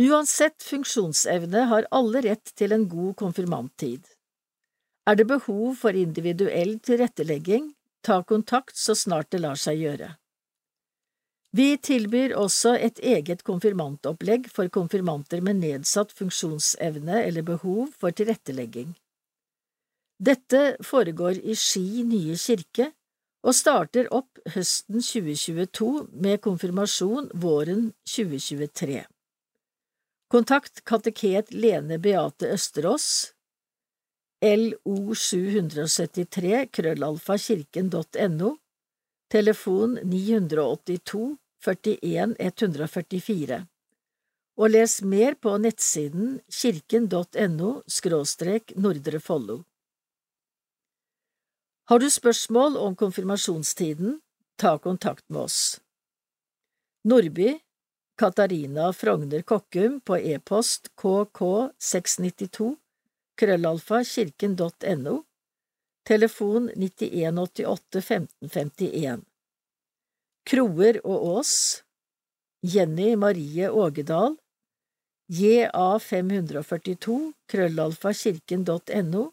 Uansett funksjonsevne har alle rett til en god konfirmanttid. Er det behov for individuell tilrettelegging, ta kontakt så snart det lar seg gjøre. Vi tilbyr også et eget konfirmantopplegg for konfirmanter med nedsatt funksjonsevne eller behov for tilrettelegging. Dette foregår i Ski nye kirke og starter opp høsten 2022 med konfirmasjon våren 2023. Kontakt kateket Lene Beate Østerås lo773 krøllalfa kirken.no telefon 982 41 144 og les mer på nettsiden kirken.no skråstrek Nordre Follo. Har du spørsmål om konfirmasjonstiden, ta kontakt med oss. Nordby Katarina Frogner Kokkum på e-post kk692 krøllalfa kirken.no Telefon 9188 1551 Kroer og Ås Jenny Marie Ågedal JA542 krøllalfa kirken.no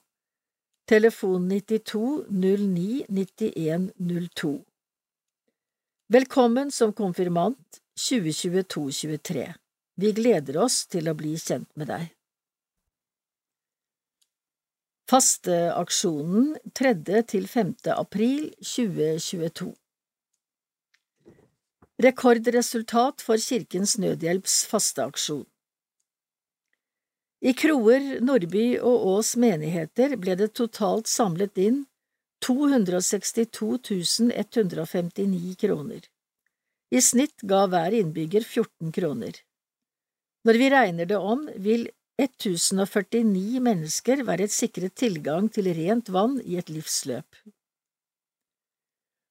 Telefon 92 09 91 02 Velkommen som konfirmant 2022–23. Vi gleder oss til å bli kjent med deg. Fasteaksjonen 3. til 5. april 2022 Rekordresultat for Kirkens Nødhjelps fasteaksjon I Kroer, Nordby og Ås menigheter ble det totalt samlet inn 262 159 kroner. I snitt ga hver innbygger 14 kroner. Når vi regner det om, vil 1049 mennesker være et sikret tilgang til rent vann i et livsløp.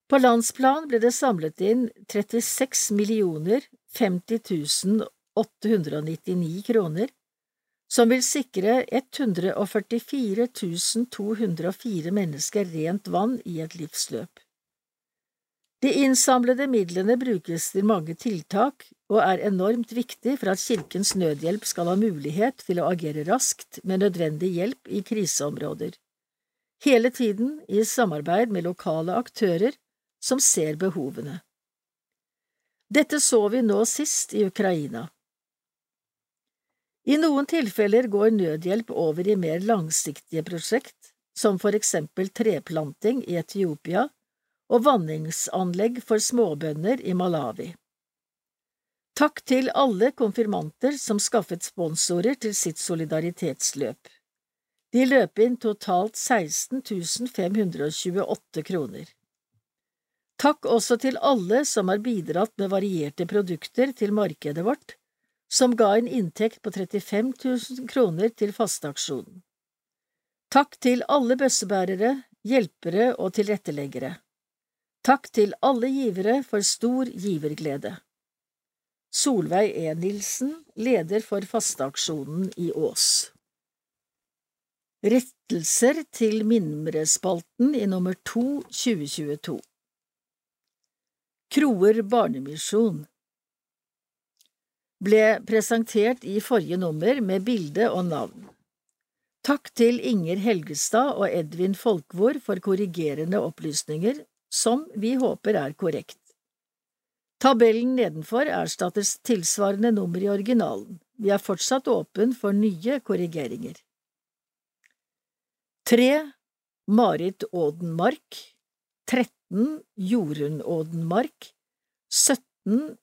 På landsplan ble det samlet inn 36 millioner 50 899 kroner, som vil sikre 144 204 mennesker rent vann i et livsløp. De innsamlede midlene brukes til mange tiltak og er enormt viktig for at Kirkens Nødhjelp skal ha mulighet til å agere raskt med nødvendig hjelp i kriseområder, hele tiden i samarbeid med lokale aktører som ser behovene. Dette så vi nå sist i Ukraina. I noen tilfeller går nødhjelp over i mer langsiktige prosjekt, som for eksempel treplanting i Etiopia og vanningsanlegg for småbønder i Malawi. Takk til alle konfirmanter som skaffet sponsorer til sitt solidaritetsløp. De løp inn totalt 16 528 kroner. Takk også til alle som har bidratt med varierte produkter til markedet vårt, som ga en inntekt på 35 000 kroner til fasteaksjonen. Takk til alle bøssebærere, hjelpere og tilretteleggere. Takk til alle givere for stor giverglede. Solveig E. Nilsen, leder for fasteaksjonen i Ås. Rettelser til Mimrespalten i nummer to 2022 Kroer Barnemisjon ble presentert i forrige nummer med bilde og navn. Takk til Inger Helgestad og Edvin Folkvord for korrigerende opplysninger, som vi håper er korrekt. Tabellen nedenfor erstatter tilsvarende nummer i originalen. Vi er fortsatt åpen for nye korrigeringer. 3. Marit Ådenmark 13. Jorunn Ådenmark 17.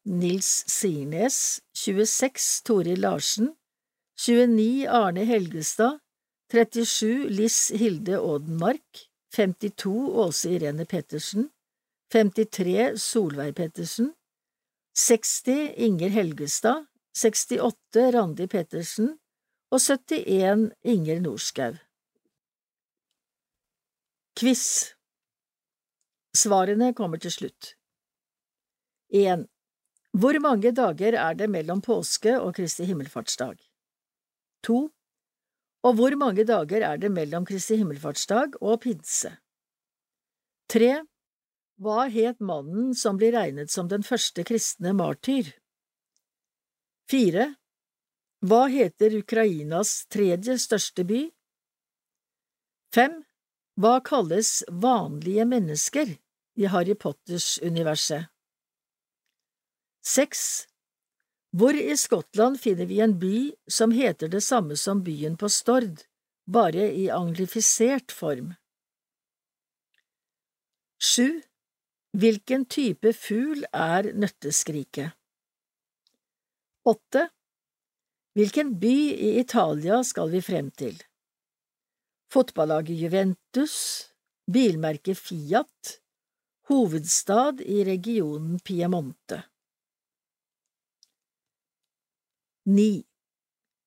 Nils Sirnes 26. Toril Larsen 29. Arne Helgestad 37 Liss Hilde Ådenmark 52 Åse Irene Pettersen 53 Solveig Pettersen 60 Inger Helgestad 68 Randi Pettersen og 71 Inger Norskau. Quiz Svarene kommer til slutt. 1. Hvor mange dager er det mellom påske og Kristi himmelfartsdag? 2. Og hvor mange dager er det mellom Kristi himmelfartsdag og pinse? Tre. Hva het mannen som blir regnet som den første kristne martyr? Fire. Hva heter Ukrainas tredje største by? Fem. Hva kalles vanlige mennesker i Harry Potters universet? Seks. Hvor i Skottland finner vi en by som heter det samme som byen på Stord, bare i anglifisert form? Sju. Hvilken type fugl er nøtteskriket? Åtte. Hvilken by i Italia skal vi frem til? Fotballaget Juventus, bilmerket Fiat, hovedstad i regionen Piemonte. 9.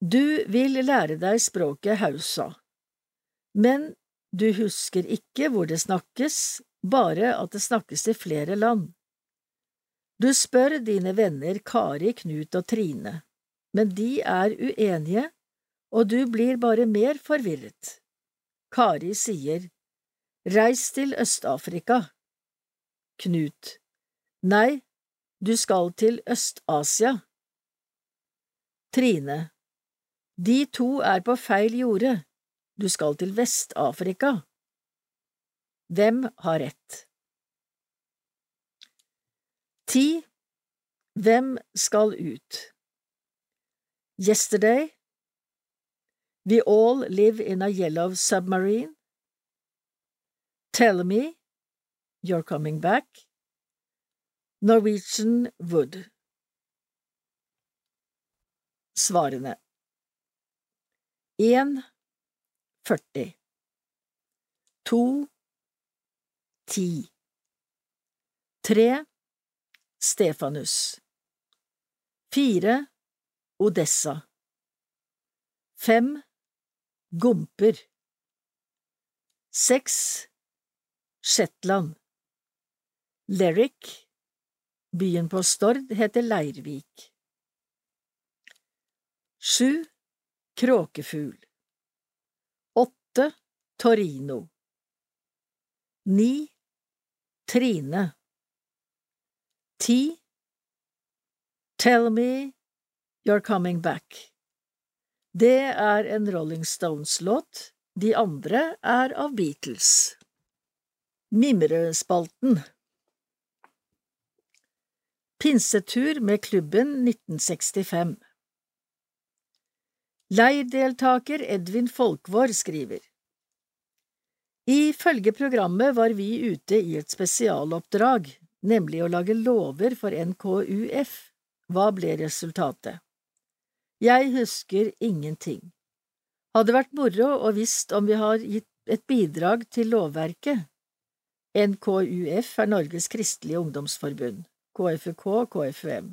Du vil lære deg språket hausa, men du husker ikke hvor det snakkes, bare at det snakkes i flere land. Du spør dine venner Kari, Knut og Trine, men de er uenige, og du blir bare mer forvirret. Kari sier Reis til Øst-Afrika. Knut Nei, du skal til Øst-Asia. Trine. De to er på feil jorde, du skal til Vest-Afrika. Hvem har rett? Ti. Hvem skal ut? Yesterday. We all live in a yellow submarine. Tell me You're coming back. Norwegian Wood svarene. 1 40 2 10 3 Stefanus. 4 Odessa. 5 Gomper. 6 Shetland. Lerrick Byen på Stord heter Leirvik Sju kråkefugl. Åtte Torino. Ni Trine. Ti Tell me you're coming back. Det er en Rolling Stones-låt, de andre er av Beatles. Mimrespalten. Pinsetur med klubben 1965 Leirdeltaker Edvin Folkvår skriver Ifølge programmet var vi ute i et spesialoppdrag, nemlig å lage lover for NKUF. Hva ble resultatet? Jeg husker ingenting. Hadde vært moro og visst om vi har gitt et bidrag til lovverket. NKUF er Norges kristelige ungdomsforbund, KFUK, KFUM.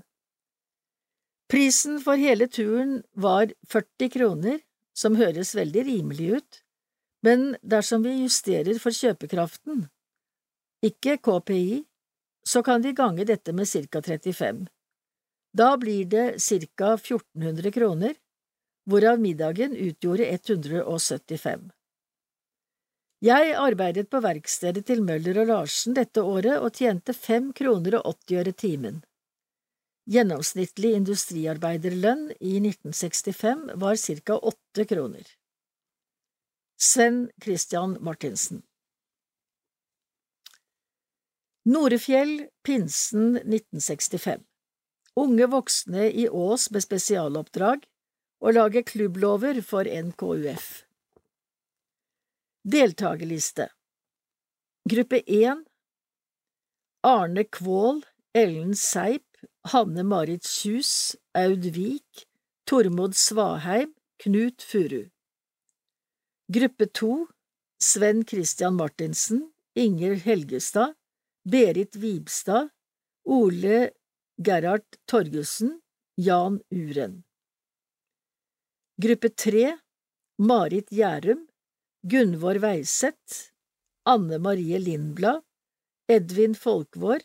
Prisen for hele turen var 40 kroner, som høres veldig rimelig ut, men dersom vi justerer for kjøpekraften, ikke KPI, så kan vi gange dette med ca 35. Da blir det ca 1400 kroner, hvorav middagen utgjorde 175. Jeg arbeidet på verkstedet til Møller og Larsen dette året og tjente fem kroner og 80 øre timen. Gjennomsnittlig industriarbeiderlønn i 1965 var ca. åtte kroner. Sven Christian Martinsen Norefjell, pinsen 1965 Unge voksne i Ås med spesialoppdrag å lage klubblover for NKUF. Deltagerliste Gruppe 1 Arne Kvål, Ellen Seip, Hanne Marit Kjus, Aud Vik, Tormod Svaheim, Knut Furu. Gruppe to Sven Christian Martinsen, Inger Helgestad, Berit Vibstad, Ole Gerhard Torgussen, Jan Uren. Gruppe tre Marit Gjærum, Gunvor Weiseth, Anne Marie Lindblad, Edvin Folkvår,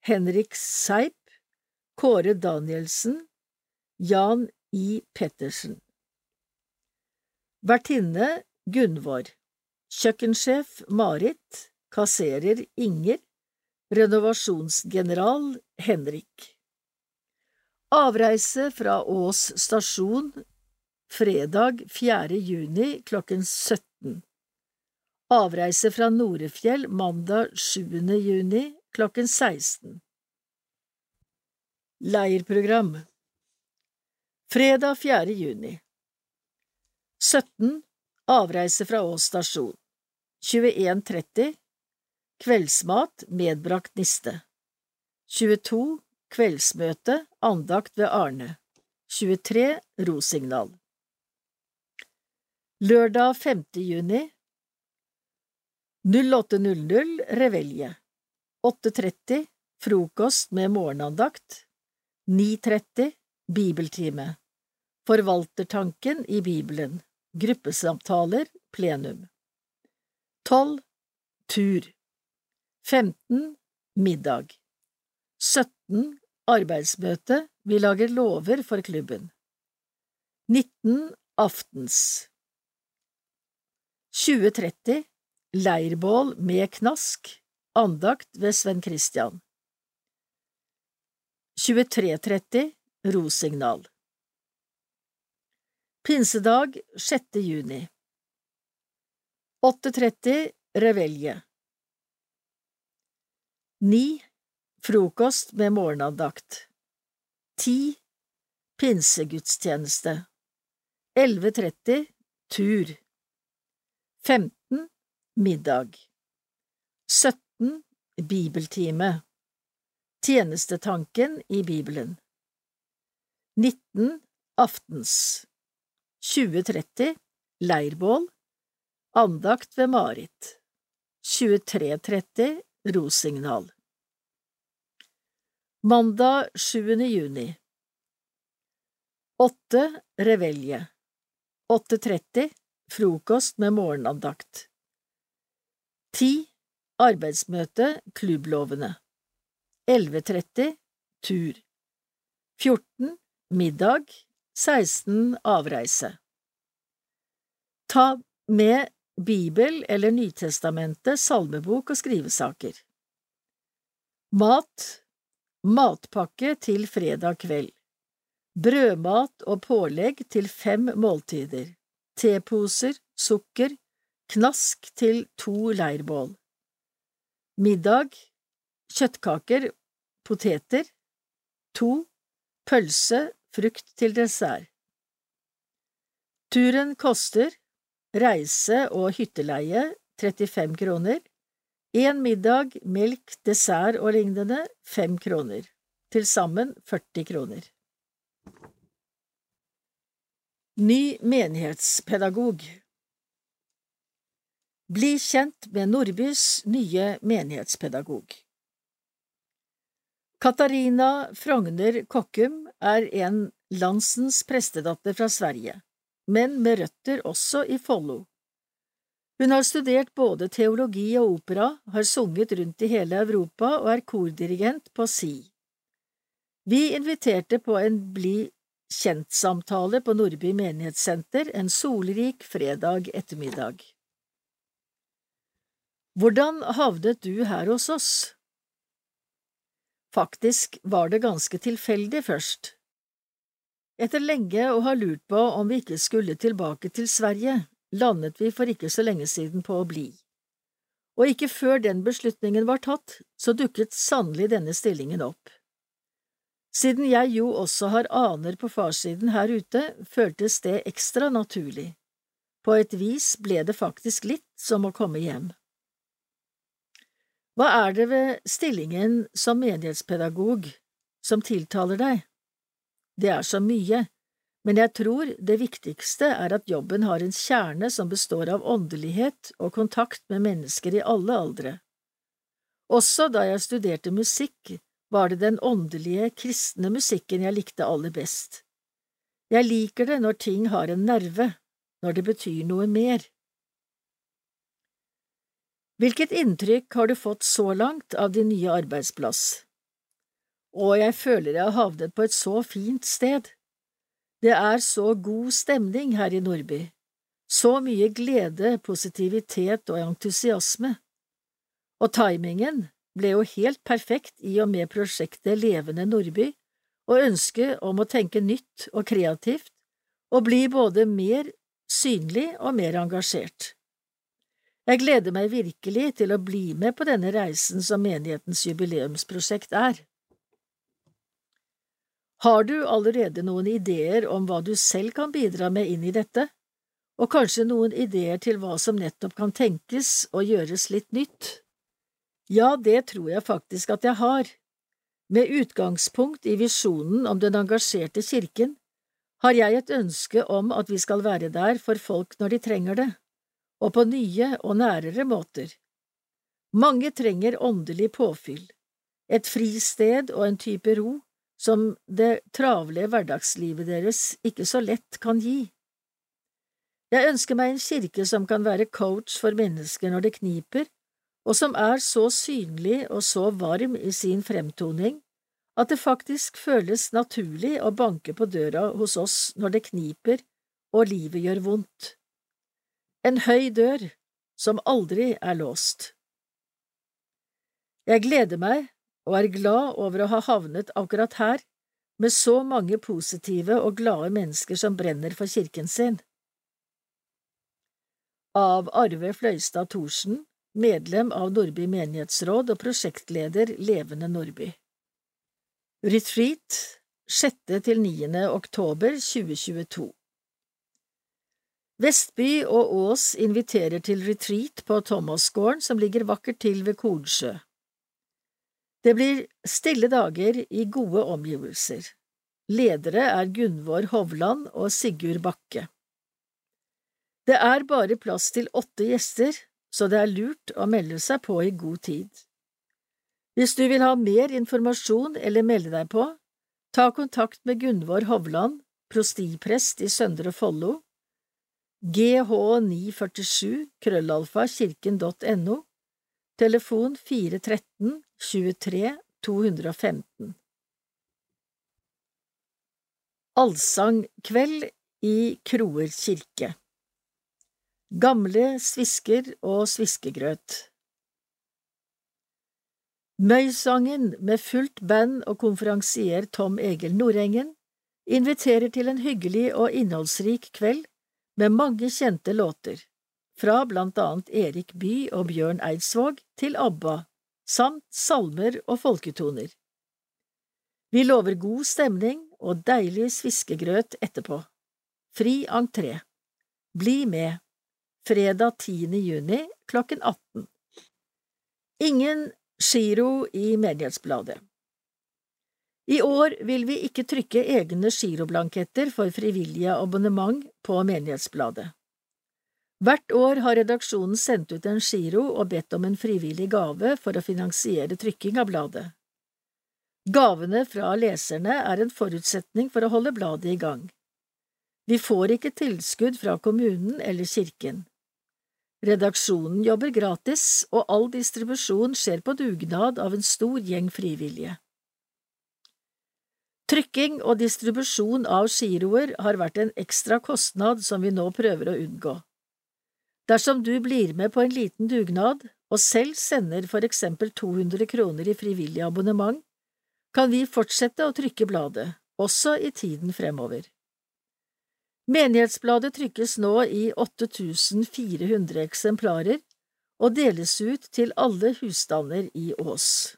Henrik Seip, Kåre Danielsen, Jan I. Pettersen. Vertinne Gunvor. Kjøkkensjef Marit. Kasserer Inger. Renovasjonsgeneral Henrik. Avreise fra Ås stasjon fredag 4. juni klokken 17. Avreise fra Norefjell mandag 7. juni klokken 16. Leirprogram Fredag 4. juni 17. Avreise fra Ås stasjon 21.30 Kveldsmat medbrakt niste 22. Kveldsmøte andakt ved Arne 23. Rosignal Lørdag 5. juni 08.00 Revelje 8.30 Frokost med morgenandakt 9.30 Bibeltime. Forvaltertanken i Bibelen. Gruppesamtaler Plenum. 12 Tur. 15 Middag. 17 Arbeidsmøte. Vi lager lover for klubben. 19 Aftens. 2030 Leirbål med knask. Andakt ved Sven Christian 23.30 Rosignal Pinsedag 6. juni 8.30 Revelje 9. Frokost med morgenandakt 10. Pinsegudstjeneste 11.30 Tur 15. Middag 17. Bibeltime Tjenestetanken i Bibelen 19. Aftens 2030 Leirbål Andakt ved Marit 23.30 Rosignal Mandag 7. juni 8. Revelje 8.30 Frokost med morgenandakt 10. Arbeidsmøte Klubblovene 11.30 Tur. 14. Middag. 16. Avreise. Ta med Bibel eller Nytestamentet, salmebok og skrivesaker. Mat. Matpakke til fredag kveld. Brødmat og pålegg til fem måltider. Teposer, sukker, knask til to leirbål. Middag kjøttkaker, poteter, to, pølse, frukt til dessert. Turen koster reise og hytteleie 35 kroner, én middag, melk, dessert og lignende 5 kroner, til sammen 40 kroner. Ny menighetspedagog Bli kjent med Nordbys nye menighetspedagog. Katarina Frogner Kokkum er en landsens prestedatter fra Sverige, men med røtter også i Follo. Hun har studert både teologi og opera, har sunget rundt i hele Europa og er kordirigent på Si. Vi inviterte på en Bli kjent-samtale på Nordby menighetssenter en solrik fredag ettermiddag. Hvordan havnet du her hos oss? Faktisk var det ganske tilfeldig først. Etter lenge å ha lurt på om vi ikke skulle tilbake til Sverige, landet vi for ikke så lenge siden på å bli. Og ikke før den beslutningen var tatt, så dukket sannelig denne stillingen opp. Siden jeg jo også har aner på farssiden her ute, føltes det ekstra naturlig. På et vis ble det faktisk litt som å komme hjem. Hva er det ved stillingen som menighetspedagog som tiltaler deg? Det er så mye, men jeg tror det viktigste er at jobben har en kjerne som består av åndelighet og kontakt med mennesker i alle aldre. Også da jeg studerte musikk, var det den åndelige, kristne musikken jeg likte aller best. Jeg liker det når ting har en nerve, når det betyr noe mer. Hvilket inntrykk har du fått så langt av din nye arbeidsplass? Å, jeg føler jeg har havnet på et så fint sted. Det er så god stemning her i Nordby, så mye glede, positivitet og entusiasme. Og timingen ble jo helt perfekt i og med prosjektet Levende Nordby og ønsket om å tenke nytt og kreativt og bli både mer synlig og mer engasjert. Jeg gleder meg virkelig til å bli med på denne reisen som menighetens jubileumsprosjekt er. Har du allerede noen ideer om hva du selv kan bidra med inn i dette, og kanskje noen ideer til hva som nettopp kan tenkes og gjøres litt nytt? Ja, det tror jeg faktisk at jeg har. Med utgangspunkt i visjonen om den engasjerte kirken har jeg et ønske om at vi skal være der for folk når de trenger det og på nye og nærere måter. Mange trenger åndelig påfyll, et fristed og en type ro som det travle hverdagslivet deres ikke så lett kan gi. Jeg ønsker meg en kirke som kan være coach for mennesker når det kniper, og som er så synlig og så varm i sin fremtoning at det faktisk føles naturlig å banke på døra hos oss når det kniper og livet gjør vondt en høy dør som aldri er låst. Jeg gleder meg og er glad over å ha havnet akkurat her, med så mange positive og glade mennesker som brenner for kirken sin. Av Arve Fløystad Thorsen, medlem av Nordby menighetsråd og prosjektleder Levende Nordby. Retreat 6. til 9. oktober 2022 Vestby og Ås inviterer til retreat på Thomasgården som ligger vakkert til ved Kornsjø. Det blir stille dager i gode omgivelser. Ledere er Gunvor Hovland og Sigurd Bakke. Det er bare plass til åtte gjester, så det er lurt å melde seg på i god tid. Hvis du vil ha mer informasjon eller melde deg på, ta kontakt med Gunvor Hovland, prostiprest i Søndre Follo, gh947 krøllalfa kirken.no, telefon 413 23 215. Allsangkveld i Kroer kirke. Gamle svisker og sviskegrøt. Møysangen med fullt band og konferansier Tom Egil Nordengen inviterer til en hyggelig og innholdsrik kveld med mange kjente låter, fra blant annet Erik Bye og Bjørn Eidsvåg til ABBA, samt salmer og folketoner. Vi lover god stemning og deilig sviskegrøt etterpå. Fri entré. Bli med. Fredag 10. juni klokken 18. Ingen giro i Menighetsbladet. I år vil vi ikke trykke egne giroblanketter for frivillige abonnement på Menighetsbladet. Hvert år har redaksjonen sendt ut en giro og bedt om en frivillig gave for å finansiere trykking av bladet. Gavene fra leserne er en forutsetning for å holde bladet i gang. Vi får ikke tilskudd fra kommunen eller kirken. Redaksjonen jobber gratis, og all distribusjon skjer på dugnad av en stor gjeng frivillige. Trykking og distribusjon av giroer har vært en ekstra kostnad som vi nå prøver å unngå. Dersom du blir med på en liten dugnad og selv sender for eksempel 200 kroner i frivillig abonnement, kan vi fortsette å trykke bladet, også i tiden fremover. Menighetsbladet trykkes nå i 8400 eksemplarer og deles ut til alle husstander i Ås.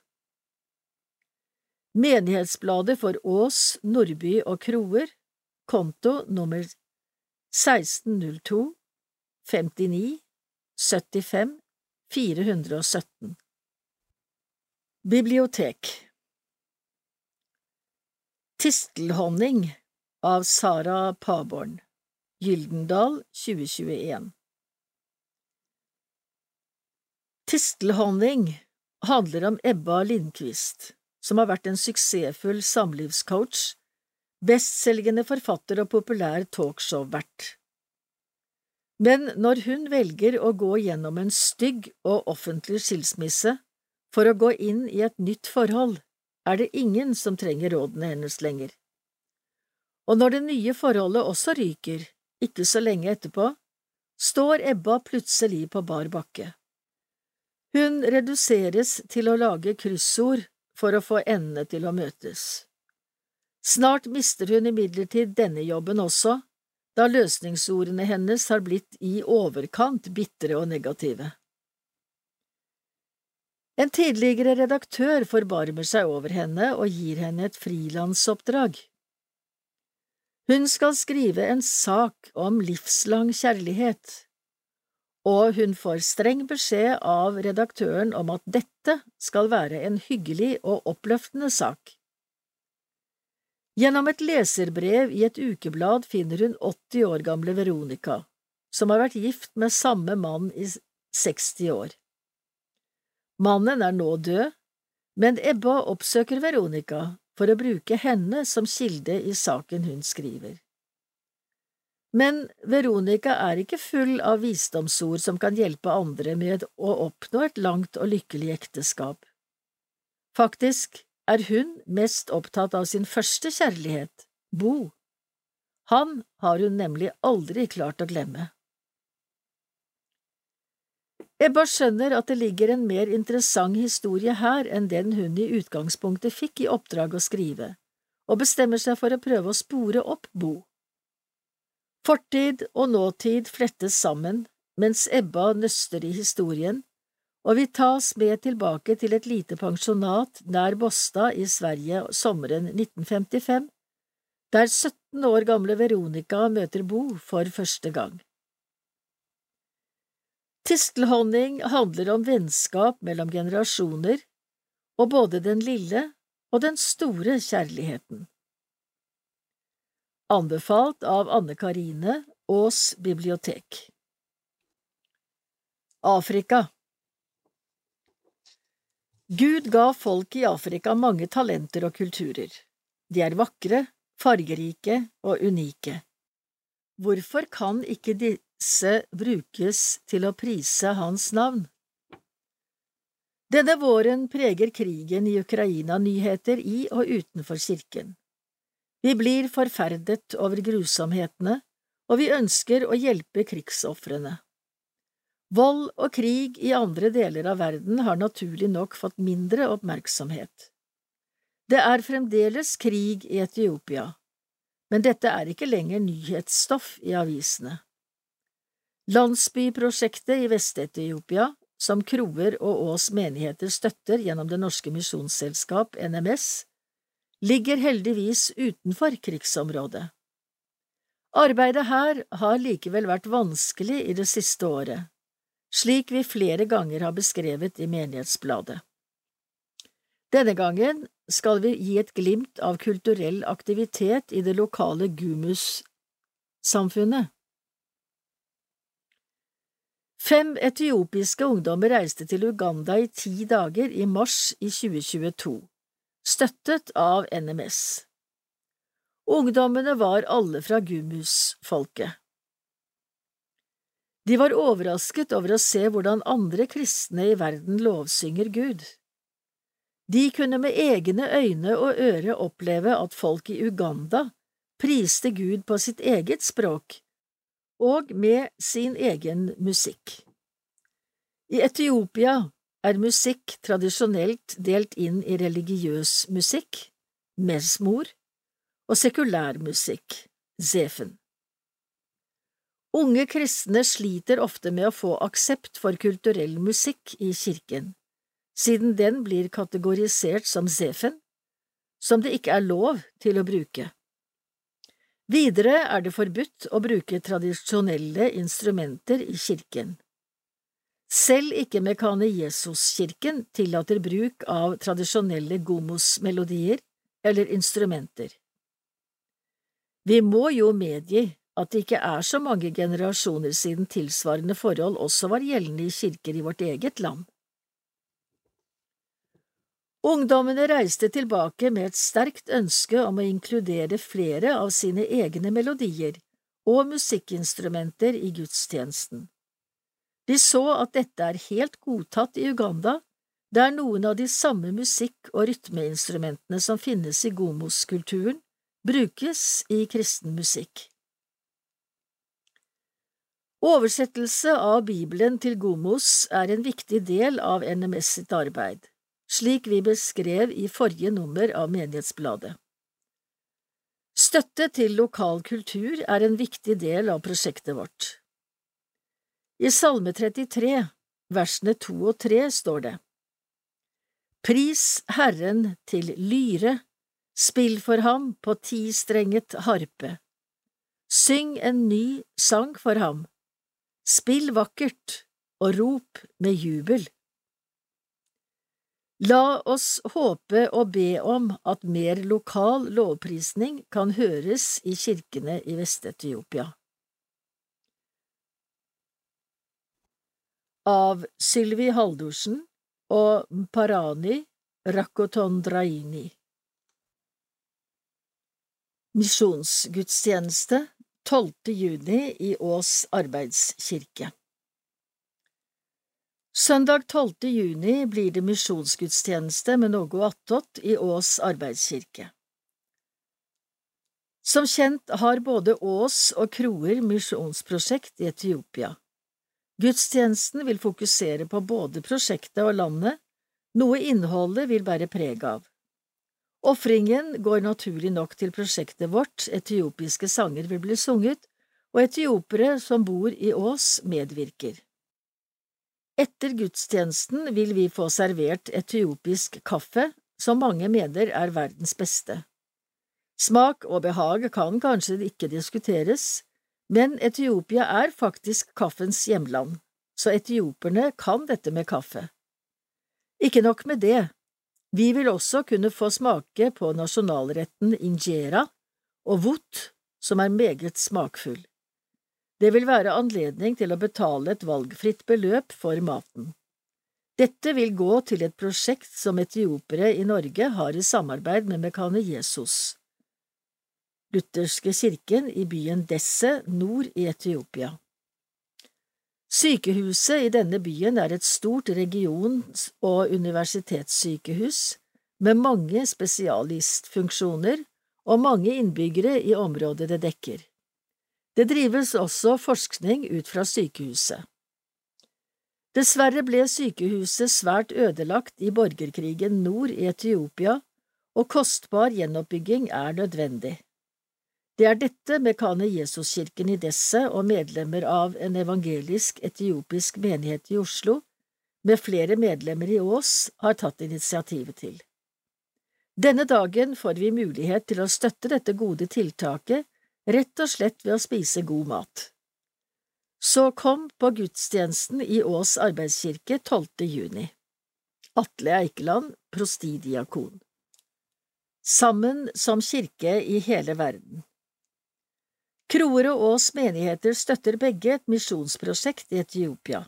Menighetsbladet for Ås, Nordby og Kroer, konto nummer 1602 59 75 417 Bibliotek. Tistelhonning av Sara Paborn. Gyldendal 2021 Tistelhonning handler om Ebba Lindqvist, som har vært en suksessfull samlivscoach, bestselgende forfatter og populær talkshow-vert. Men når hun velger å gå gjennom en stygg og offentlig skilsmisse for å gå inn i et nytt forhold, er det ingen som trenger rådene hennes lenger. Og når det nye forholdet også ryker, ikke så lenge etterpå, står Ebba plutselig på bar bakke. Hun reduseres til å lage kryssord for å få endene til å møtes. Snart mister hun imidlertid denne jobben også, da løsningsordene hennes har blitt i overkant bitre og negative. En tidligere redaktør forbarmer seg over henne og gir henne et frilansoppdrag. Hun skal skrive en sak om livslang kjærlighet, og hun får streng beskjed av redaktøren om at dette skal være en hyggelig og oppløftende sak. Gjennom et leserbrev i et ukeblad finner hun 80 år gamle Veronica, som har vært gift med samme mann i 60 år. Mannen er nå død, men Ebba oppsøker Veronica for å bruke henne som kilde i saken hun skriver. Men Veronica er ikke full av visdomsord som kan hjelpe andre med å oppnå et langt og lykkelig ekteskap. Faktisk er hun mest opptatt av sin første kjærlighet, Bo. Han har hun nemlig aldri klart å glemme. Ebba skjønner at det ligger en mer interessant historie her enn den hun i utgangspunktet fikk i oppdrag å skrive, og bestemmer seg for å prøve å spore opp Bo. Fortid og nåtid flettes sammen mens Ebba nøster i historien, og vi tas med tilbake til et lite pensjonat nær Båstad i Sverige sommeren 1955, der 17 år gamle Veronica møter Bo for første gang. Tistelhonning handler om vennskap mellom generasjoner og både den lille og den store kjærligheten. Anbefalt av Anne Karine Aas bibliotek Afrika Gud ga folk i Afrika mange talenter og kulturer. De er vakre, fargerike og unike. Hvorfor kan ikke disse brukes til å prise hans navn. Denne våren preger krigen i Ukraina nyheter i og utenfor kirken. Vi blir forferdet over grusomhetene, og vi ønsker å hjelpe krigsofrene. Vold og krig i andre deler av verden har naturlig nok fått mindre oppmerksomhet. Det er fremdeles krig i Etiopia, men dette er ikke lenger nyhetsstoff i avisene. Landsbyprosjektet i Vest-Etiopia, som Kroer og Ås menigheter støtter gjennom Det norske misjonsselskap, NMS, ligger heldigvis utenfor krigsområdet. Arbeidet her har likevel vært vanskelig i det siste året, slik vi flere ganger har beskrevet i Menighetsbladet. Denne gangen skal vi gi et glimt av kulturell aktivitet i det lokale Gumus-samfunnet. Fem etiopiske ungdommer reiste til Uganda i ti dager i mars i 2022, støttet av NMS. Ungdommene var alle fra Gumus-folket. De var overrasket over å se hvordan andre kristne i verden lovsynger Gud. De kunne med egne øyne og øre oppleve at folk i Uganda priste Gud på sitt eget språk og med sin egen musikk. I Etiopia er musikk tradisjonelt delt inn i religiøs musikk, mesmor, og sekulær musikk, zefen. Unge kristne sliter ofte med å få aksept for kulturell musikk i kirken, siden den blir kategorisert som zefen, som det ikke er lov til å bruke. Videre er det forbudt å bruke tradisjonelle instrumenter i kirken. Selv ikke Mekane Jesus-kirken tillater bruk av tradisjonelle gomos-melodier eller instrumenter. Vi må jo medgi at det ikke er så mange generasjoner siden tilsvarende forhold også var gjeldende i kirker i vårt eget land. Ungdommene reiste tilbake med et sterkt ønske om å inkludere flere av sine egne melodier og musikkinstrumenter i gudstjenesten. De så at dette er helt godtatt i Uganda, der noen av de samme musikk- og rytmeinstrumentene som finnes i gomos-kulturen, brukes i kristen musikk. Oversettelse av Bibelen til gomos er en viktig del av NMS sitt arbeid, slik vi beskrev i forrige nummer av Menighetsbladet. Støtte til lokal kultur er en viktig del av prosjektet vårt. I Salme 33, versene to og tre, står det Pris Herren til lyre, spill for ham på tistrenget harpe. Syng en ny sang for ham, spill vakkert og rop med jubel. La oss håpe og be om at mer lokal lovprisning kan høres i kirkene i Vest-Etiopia. Av Sylvi Haldorsen og Parani Rakotondraini. Misjonsgudstjeneste 12. juni i Ås arbeidskirke Søndag 12. juni blir det misjonsgudstjeneste med noe attåt i Ås arbeidskirke. Som kjent har både Ås og Kroer misjonsprosjekt i Etiopia. Gudstjenesten vil fokusere på både prosjektet og landet, noe innholdet vil bære preg av. Ofringen går naturlig nok til prosjektet vårt, etiopiske sanger vil bli sunget, og etiopere som bor i Ås, medvirker. Etter gudstjenesten vil vi få servert etiopisk kaffe, som mange mener er verdens beste. Smak og behag kan kanskje ikke diskuteres, men Etiopia er faktisk kaffens hjemland, så etioperne kan dette med kaffe. Ikke nok med det, vi vil også kunne få smake på nasjonalretten injera og wot, som er meget smakfull. Det vil være anledning til å betale et valgfritt beløp for maten. Dette vil gå til et prosjekt som etiopere i Norge har i samarbeid med Mekane Jesus lutherske kirken i byen Desse nord i Etiopia. Sykehuset i denne byen er et stort regions- og universitetssykehus med mange spesialistfunksjoner og mange innbyggere i området det dekker. Det drives også forskning ut fra sykehuset. Dessverre ble sykehuset svært ødelagt i borgerkrigen nord i Etiopia, og kostbar gjenoppbygging er nødvendig. Det er dette Mekane Jesuskirken i Desse og medlemmer av en evangelisk etiopisk menighet i Oslo, med flere medlemmer i Ås, har tatt initiativet til. Denne dagen får vi mulighet til å støtte dette gode tiltaket rett og slett ved å spise god mat. Så kom på gudstjenesten i Ås arbeidskirke 12. juni. Atle Eikeland, prostidiakon. Sammen som kirke i hele verden. Kroer og Ås menigheter støtter begge et misjonsprosjekt i Etiopia.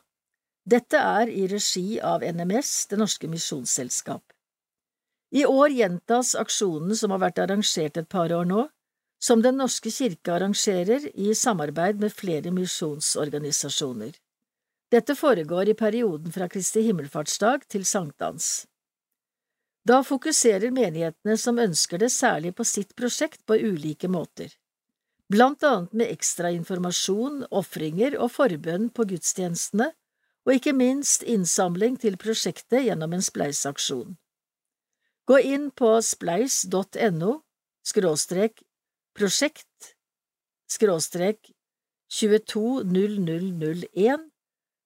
Dette er i regi av NMS, Det Norske Misjonsselskap. I år gjentas aksjonen som har vært arrangert et par år nå, som Den norske kirke arrangerer i samarbeid med flere misjonsorganisasjoner. Dette foregår i perioden fra Kristi himmelfartsdag til sankthans. Da fokuserer menighetene som ønsker det særlig på sitt prosjekt på ulike måter blant annet med ekstra informasjon, ofringer og forbønn på gudstjenestene, og ikke minst innsamling til prosjektet gjennom en spleisaksjon. Gå inn på spleis.no skråstrek prosjekt skråstrek 220001.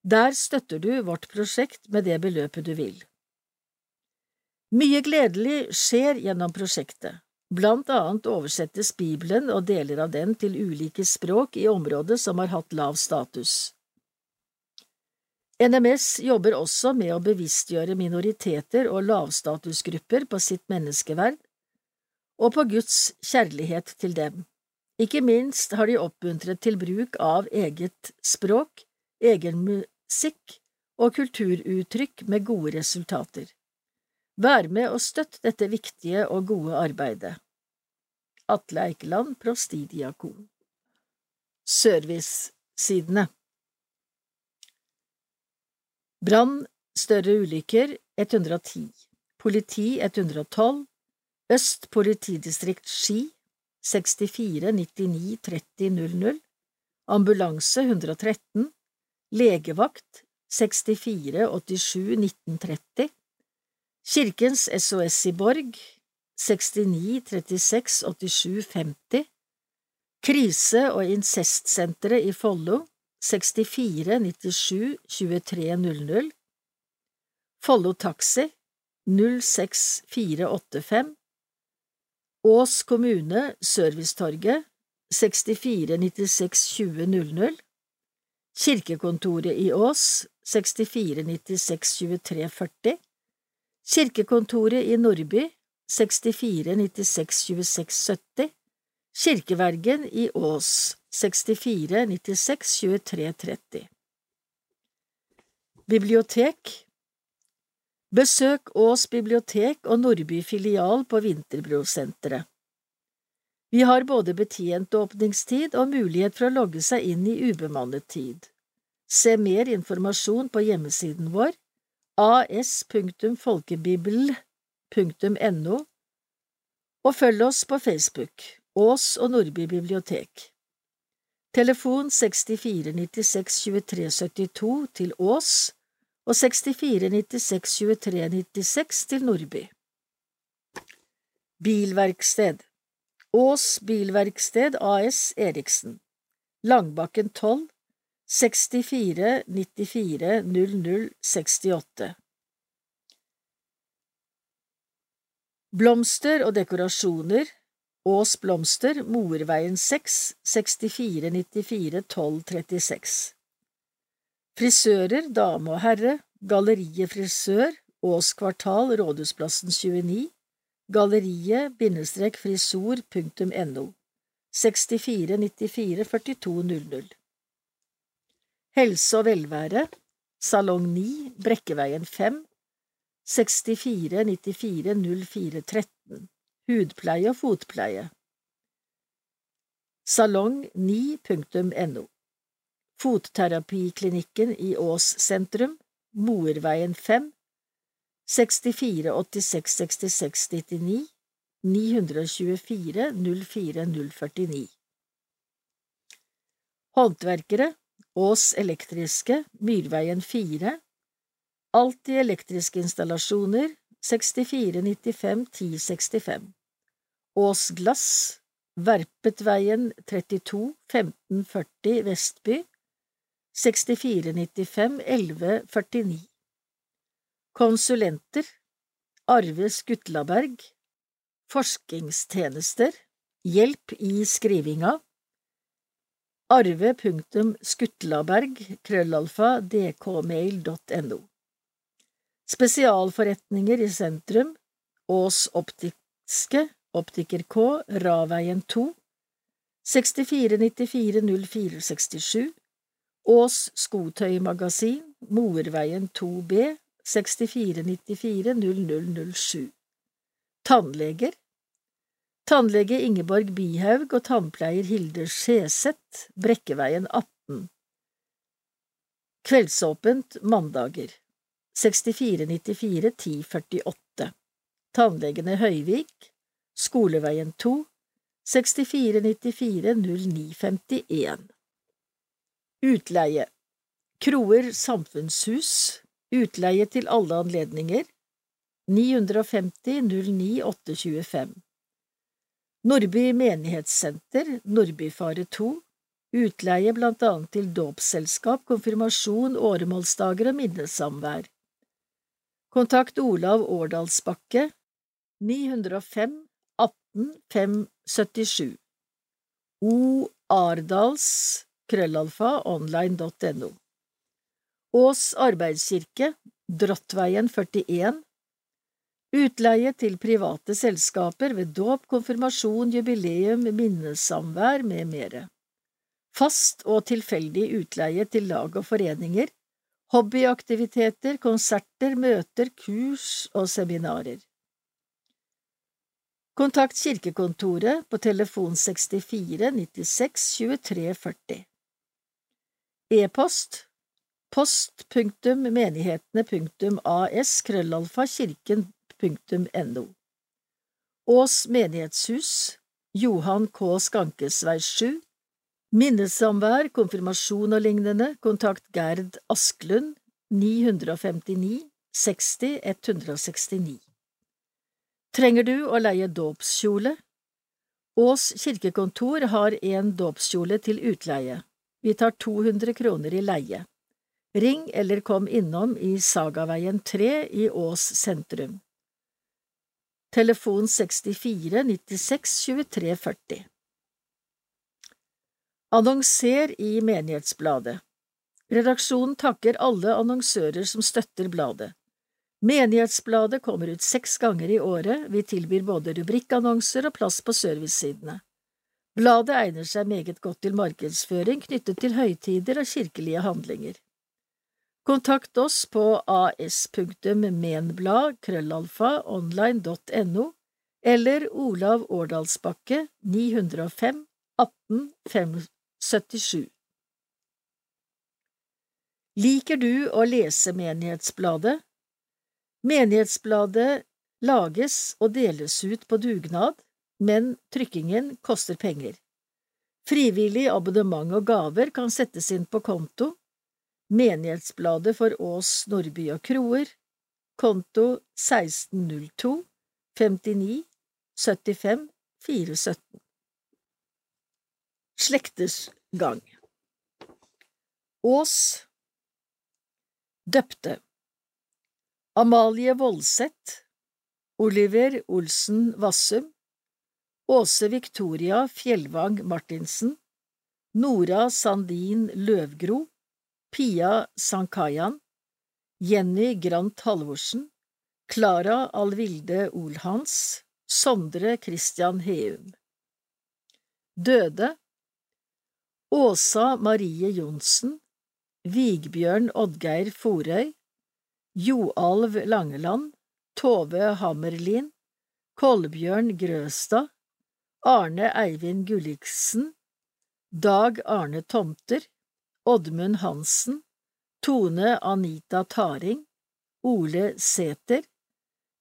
Der støtter du vårt prosjekt med det beløpet du vil. Mye gledelig skjer gjennom prosjektet. Blant annet oversettes Bibelen og deler av den til ulike språk i området som har hatt lav status. NMS jobber også med å bevisstgjøre minoriteter og lavstatusgrupper på sitt menneskeverd og på Guds kjærlighet til dem. Ikke minst har de oppmuntret til bruk av eget språk, egen musikk og kulturuttrykk med gode resultater. Vær med og støtt dette viktige og gode arbeidet. Atle Eikeland, prostidiakon Servicesidene. Brann, større ulykker 110 Politi 112 Øst politidistrikt Ski 64 99 30 00 Ambulanse 113 Legevakt 64 87 1930 Kirkens SOS i Borg 69 36 87 50 Krise- og incestsenteret i Follo 64 97 23 00 Follo Taxi 06485 Ås kommune, Servicetorget 64 96 20 00 Kirkekontoret i Ås 64 96 23 40 Kirkekontoret i Nordby 64 96 26 70 Kirkevergen i Ås 64 96 23 30 Bibliotek Besøk Ås bibliotek og Nordby filial på Vinterbrosenteret. Vi har både betjent åpningstid og mulighet for å logge seg inn i ubemannet tid. Se mer informasjon på hjemmesiden vår as.folkebibel.no, og følg oss på Facebook, Ås og Nordby bibliotek. Telefon 64 96 23 72 til Ås og 64 96 23 96 til Nordby. Bilverksted Ås Bilverksted AS Eriksen Langbakken 12 64 94 00 68 Blomster og dekorasjoner. Ås Blomster, Morveien 6, 64 94 12 36 Frisører, dame og herre, Galleriet Frisør, Ås Kvartal, Rådhusplassen 29, galleriet-frisor.no 64 94 42 00 Helse og velvære, Salong 9, Brekkeveien 5, 64 94 04 13, hudpleie og fotpleie. Salong9.no Fotterapiklinikken i Ås sentrum, Moerveien 5, 64 86 66 99, 924 04 049 Håndverkere Ås Elektriske, Myrveien 4, Alltid elektriske installasjoner, 64 95 10 65 Ås Glass, Verpetveien 32 15 40 Vestby, 64 95 11 49 Konsulenter Arve Skutlaberg Forskningstjenester Hjelp i skrivinga arve.skutlaberg Spesialforretninger i sentrum Ås Optiske Optiker K Raveien 2 6494 0467 Ås Skotøymagasin Morveien 2B 6494 0007 Tannleger Tannlege Ingeborg Bihaug og tannpleier Hilde Skjeseth, Brekkeveien 18. Kveldsåpent mandager. 6494 1048 Tannlegene Høyvik, Skoleveien 2 6494 0951 Utleie. Kroer samfunnshus, utleie til alle anledninger, 950 09 825. Nordby menighetssenter, Nordbyfare 2, utleie blant annet til dåpsselskap, konfirmasjon, åremålsdager og minnesamvær. Kontakt Olav Årdalsbakke 905 18 577 O. Ardals krøllalfa online.no Ås arbeidskirke Drottveien 41 Utleie til private selskaper ved dåp, konfirmasjon, jubileum, minnesamvær med mere. Fast og tilfeldig utleie til lag og foreninger, hobbyaktiviteter, konserter, møter, kurs og seminarer. Kontakt kirkekontoret på telefon 64 96 23 40. E-post post.menighetene.as krøllalfa kirken .no. Ås menighetshus, Johan K. Skankesvei 7, minnesamvær, konfirmasjon og lignende, kontakt Gerd Asklund, 959 60 169. Trenger du å leie dåpskjole? Ås kirkekontor har en dåpskjole til utleie. Vi tar 200 kroner i leie. Ring eller kom innom i Sagaveien 3 i Ås sentrum telefon 64 96 23 40. Annonser i Menighetsbladet Redaksjonen takker alle annonsører som støtter bladet. Menighetsbladet kommer ut seks ganger i året, vi tilbyr både rubrikkannonser og plass på servicesidene. Bladet egner seg meget godt til markedsføring knyttet til høytider og kirkelige handlinger. Kontakt oss på as.menblad-online.no eller Olav Årdalsbakke 905 18 577. Liker du å lese Menighetsbladet? Menighetsbladet lages og deles ut på dugnad, men trykkingen koster penger. Frivillig abonnement og gaver kan settes inn på konto Menighetsbladet for Ås, Nordby og Kroer, konto 1602 59 75 417. Slekters gang Ås Døpte. Amalie Voldseth Oliver Olsen Vassum Åse Victoria Fjellvang Martinsen Nora Sandin Løvgro Pia Sankayan, Jenny Grant Halvorsen, Klara Alvilde Olhans, Sondre Christian Heum. Døde Åsa Marie Johnsen, Vigbjørn Oddgeir Forøy, Joalv Langeland, Tove Hammerlin, Kolbjørn Grøstad, Arne Eivind Gulliksen, Dag Arne Tomter, Oddmund Hansen, Tone Anita Taring, Ole Sæter,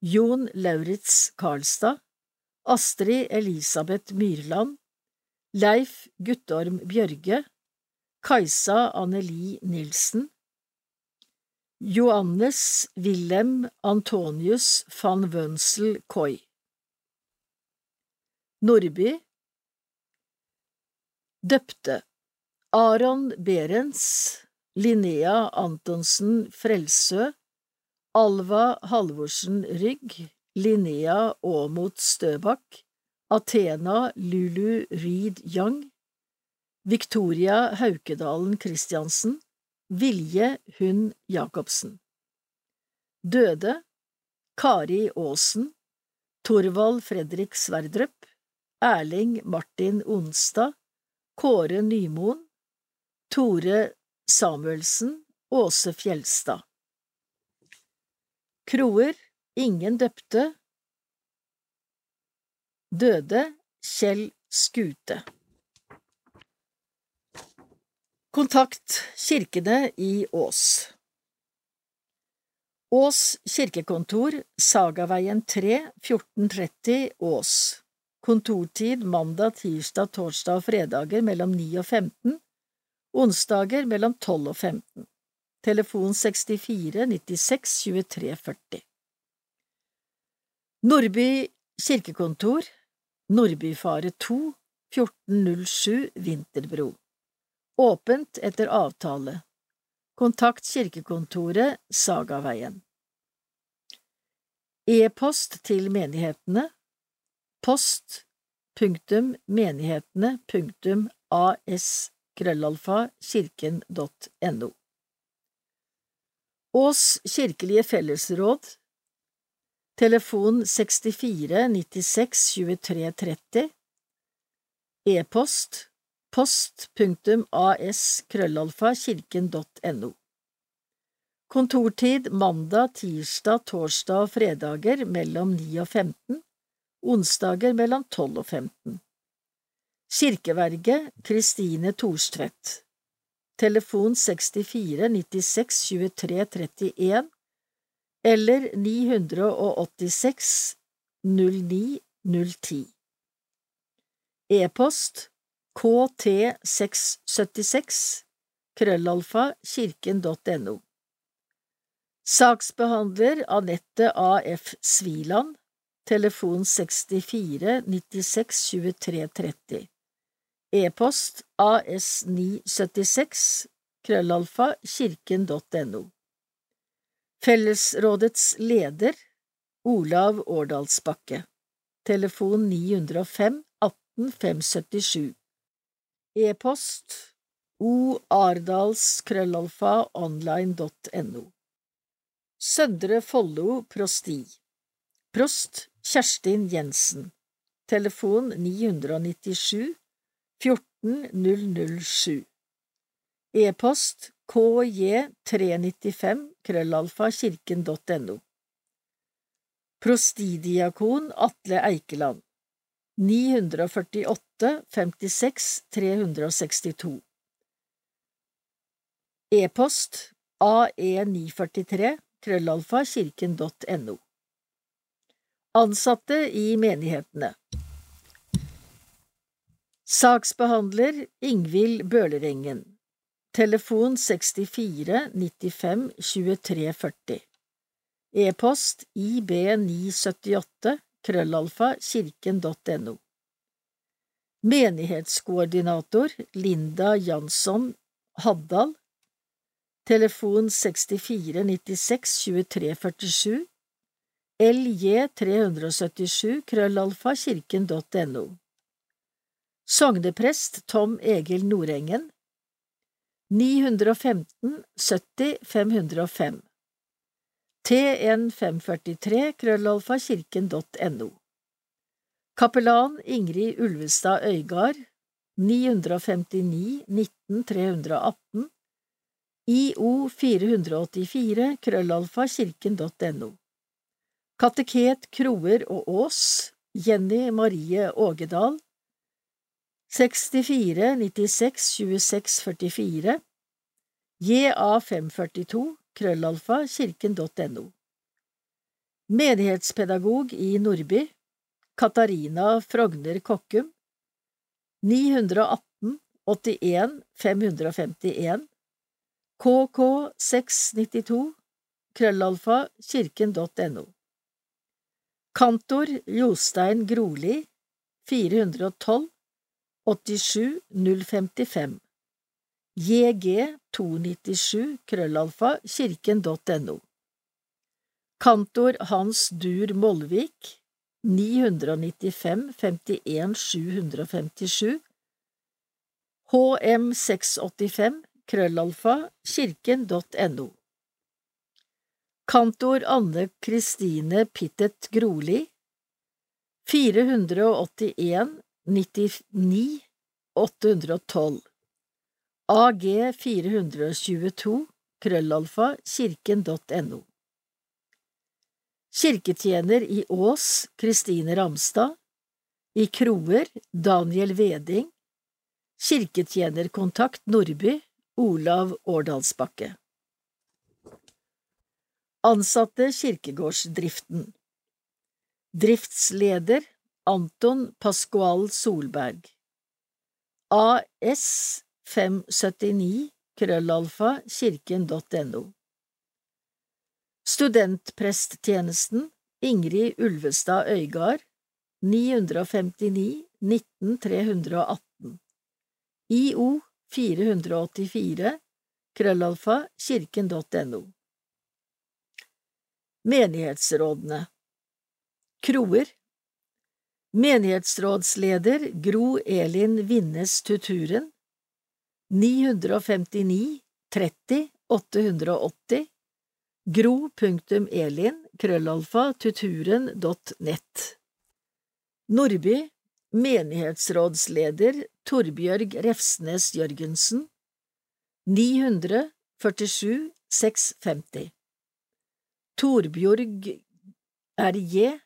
Jon Lauritz Karlstad, Astrid Elisabeth Myrland, Leif Guttorm Bjørge, Kajsa Anneli Nilsen, Johannes Wilhelm Antonius van Wønsel Koi. Nordby Døpte Aron Berens, Linnea Antonsen Frelsø, Alva Halvorsen Rygg, Linnea Aamodt Støbakk, Athena Lulu Reed Young, Victoria Haukedalen Christiansen, Vilje Hund Jacobsen. Døde Kari Aasen, Torvald Fredrik Sverdrup, Erling Martin Onstad, Kåre Nymoen, Tore Samuelsen, Åse Fjelstad. Kroer, ingen døpte. Døde, Kjell Skute. Kontakt kirkene i Ås Ås kirkekontor, Sagaveien 3, 1430 Ås. Kontortid mandag, tirsdag, torsdag og fredager mellom 9 og 15 onsdager mellom 12 og 15. telefon 64 96 23 40. Nordby kirkekontor, Nordbyfare 2, 1407 Vinterbro. Åpent etter avtale. Kontakt kirkekontoret Sagaveien. E-post til menighetene Post punktum menighetene punktum as krøllalfa kirken.no Ås kirkelige fellesråd. Telefon 64 96 23 30 E-post post.as krøllalfa kirken.no Kontortid mandag, tirsdag, torsdag og fredager mellom 9 og 15, onsdager mellom 12 og 15. Kirkeverge Kristine Thorstvedt. Telefon 64 96 23 31 eller 986 09 010 E-post kt676 krøllalfa kirken.no Saksbehandler Anette A.F. Sviland. Telefon 64 96 23 30 E-post as976 krøllalfa kirken.no Fellesrådets leder Olav Årdalsbakke. Telefon 905 18 577 E-post oardalskrøllalfaonline.no Søndre Follo prosti. Prost Kjerstin Jensen. Telefon 997 14 007 E-post kj395 krøllalfa kirken.no Prostidiakon Atle Eikeland. 948 56 362 E-post ae943 krøllalfa kirken.no Ansatte i menighetene Saksbehandler Ingvild Bølerengen. Telefon 64 95 23 40 E-post ib978 krøllalfa kirken.no Menighetskoordinator Linda Jansson Haddal. Telefon 64 96 23 47 LJ 377 krøllalfa kirken.no Sogneprest Tom Egil Nordengen. 915 70 505 tn543 krøllalfa kirken.no Kapellan Ingrid Ulvestad Øygard. 959 19 318 IO 484 krøllalfa kirken.no Kateket Kroer og Aas. Jenny Marie Ågedal 64 96 26 44 JA542 krøllalfa kirken.no Menighetspedagog i Nordby Katarina Frogner Kokkum. 918 81 551 KK 692 krøllalfa kirken.no Kantor Jostein Groli 412 87 055 jg297 krøllalfa Kantor Hans Dur Molvik 995 51 757 hm685 krøllalfa kirken.no Kantor Anne Kristine Pittet Groli 481 99 812 AG 422 krøllalfa kirken.no Kirketjener i Ås Kristine Ramstad. I Kroer Daniel Veding. Kirketjenerkontakt Nordby Olav Årdalsbakke. Ansatte kirkegårdsdriften. Driftsleder Anton Pascual Solberg. AS 579 krøllalfa kirken.no. Studentpresttjenesten Ingrid Ulvestad Øygard 959 19 318 IO 484 krøllalfa kirken.no Menighetsrådene. Kroer Menighetsrådsleder Gro Elin Vinnes Tuturen. 959 30 880 gro.elin krøllalfa tuturen.nett Nordby Menighetsrådsleder Torbjørg Refsnes Jørgensen. 900 47 650 Torbjørg RJ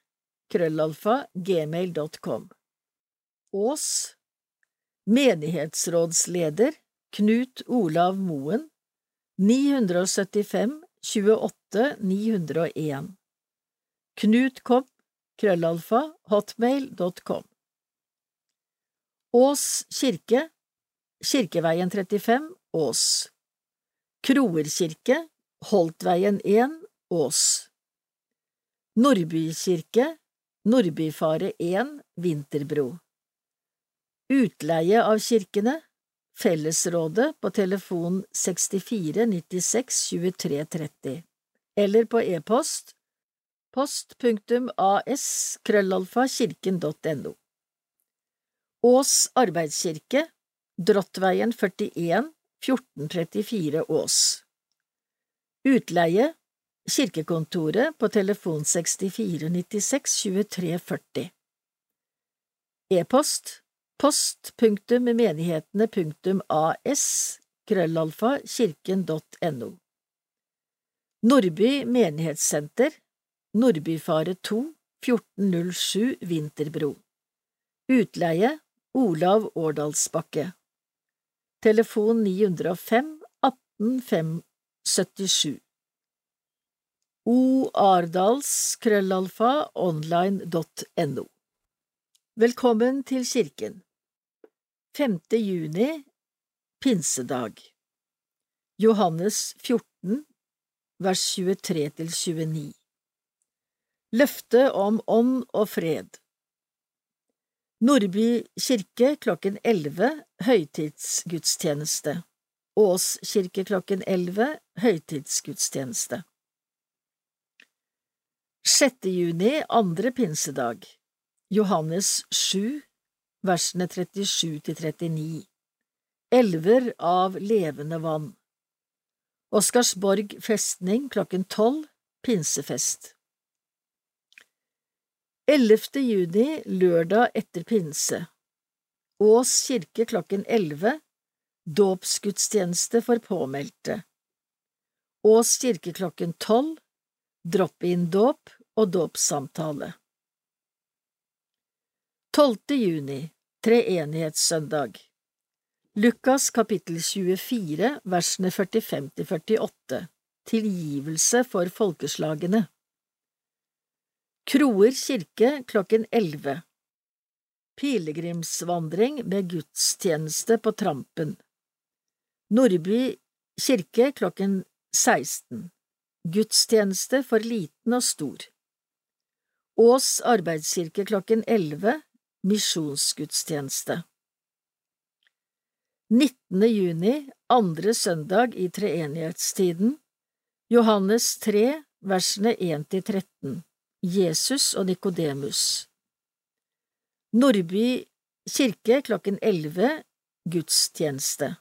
krøllalfa gmail.com Ås Menighetsrådsleder Knut Olav Moen 975 28 901 Knut Kopp krøllalfa hotmail.com Ås kirke Kirkeveien 35 Ås Kroerkirke Holtveien 1 Ås Nordby kirke Nordbyfare 1 Vinterbro. Utleie av kirkene. Fellesrådet på telefon 64 96 23 30 eller på e-post post.as krøllalfa kirken.no Ås arbeidskirke Drottveien 41 1434 Ås. Utleie Kirkekontoret på telefon 64 96 23 40 E-post post.menighetene.as krøllalfa kirken.no Nordby menighetssenter Nordbyfare 2 1407 Vinterbro. Utleie Olav Årdalsbakke. Telefon 905 18 577 O Ardals krøllalfa online.no Velkommen til kirken. 5. juni Pinsedag. Johannes 14 vers 23–29 Løfte om ånd og fred. Nordby kirke klokken 11 høytidsgudstjeneste. Ås kirke klokken 11 høytidsgudstjeneste 6. juni andre pinsedag Johannes 7 versene 37 til 39 Elver av levende vann Oscarsborg festning klokken tolv Pinsefest 11. juni, lørdag etter pinse Ås kirke klokken 11 Dåpsgudstjeneste for påmeldte Ås kirke klokken tolv Drop-in-dåp og dåpssamtale. 12. juni, treenighetssøndag. Lukas kapittel 24, versene 45 til 48 Tilgivelse for folkeslagene. Kroer kirke klokken 11 Pilegrimsvandring med gudstjeneste på Trampen. Nordby kirke klokken 16 Gudstjeneste for liten og stor Ås arbeidskirke klokken 11 Misjonsgudstjeneste 19. juni, andre søndag i treenighetstiden Johannes 3, versene 1–13 Jesus og Nikodemus Nordby kirke klokken 11 Gudstjeneste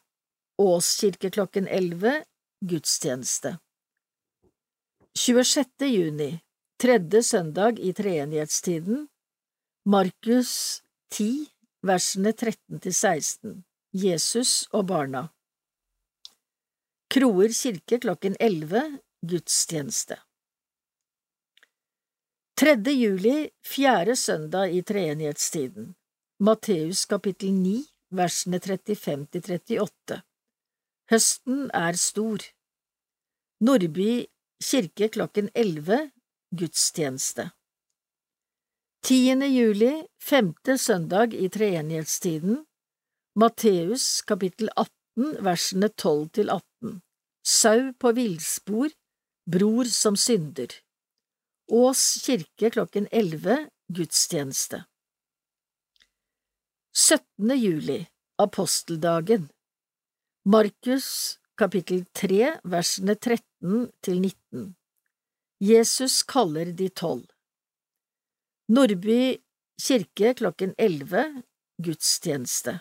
Ås kirke klokken 11 Gudstjeneste 26. juni, tredje søndag i treenighetstiden Markus 10, versene 13 til 16 Jesus og barna. Kroer kirke klokken 11 Gudstjeneste. 3. juli, fjerde søndag i treenighetstiden Matteus kapittel 9, versene 35 til 38 Høsten er stor. Nordby kirke klokken 11 Gudstjeneste 10. juli, femte søndag i treenighetstiden Matteus kapittel 18 versene 12 til 18. Sau på villspor, bror som synder. Ås kirke klokken 11, gudstjeneste. 17. juli, aposteldagen. Markus kapittel 3, versene 13 til 19. Jesus kaller de tolv. Nordby kirke klokken 11, gudstjeneste.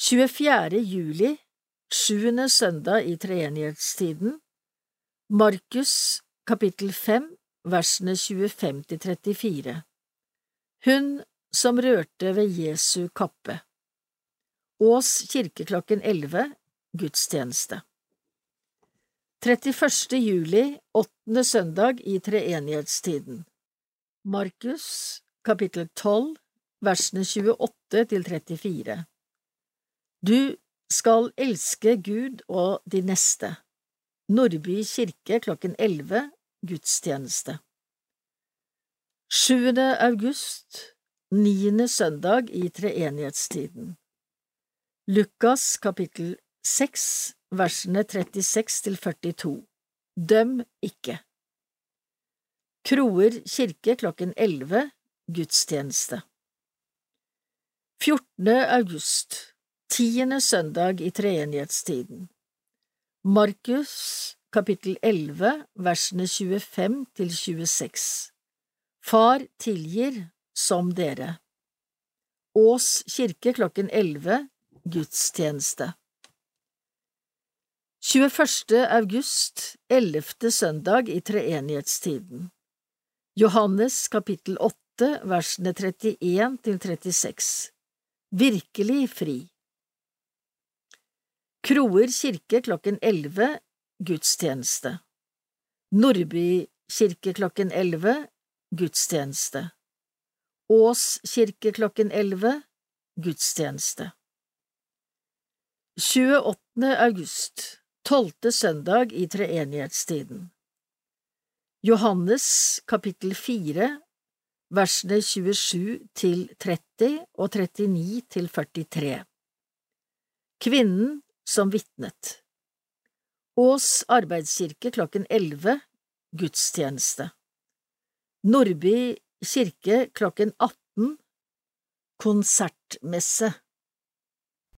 24. juli, sjuende søndag i treenighetstiden, Markus kapittel 5, versene 25 til 34. Hun som rørte ved Jesu kappe. Ås kirke klokken 11, gudstjeneste. 31. juli, åttende søndag i treenighetstiden. Markus kapittel 12, versene 28 til 34. Du skal elske Gud og de neste. Nordby kirke klokken 11, gudstjeneste. 7. august, niende søndag i treenighetstiden. Lukas kapittel 6, versene 36 til 42. Døm ikke. Kroer kirke klokken 11, gudstjeneste. 14. august tiende søndag i treenighetstiden. Markus kapittel 11 versene 25 til 26 Far tilgir som dere Ås kirke klokken 11 Gudstjeneste 21. august, ellevte søndag i treenighetstiden Johannes kapittel 8 versene 31 til 36 Virkelig fri. Kroer kirke klokken 11 gudstjeneste. Nordby kirke klokken 11 gudstjeneste. Ås kirke klokken 11 gudstjeneste. 28. august, tolvte søndag i treenighetstiden Johannes kapittel 4 versene 27 til 30 og 39 til 43 Kvinnen som vitnet. Ås arbeidskirke klokken 11 gudstjeneste. Nordby kirke klokken 18 konsertmesse.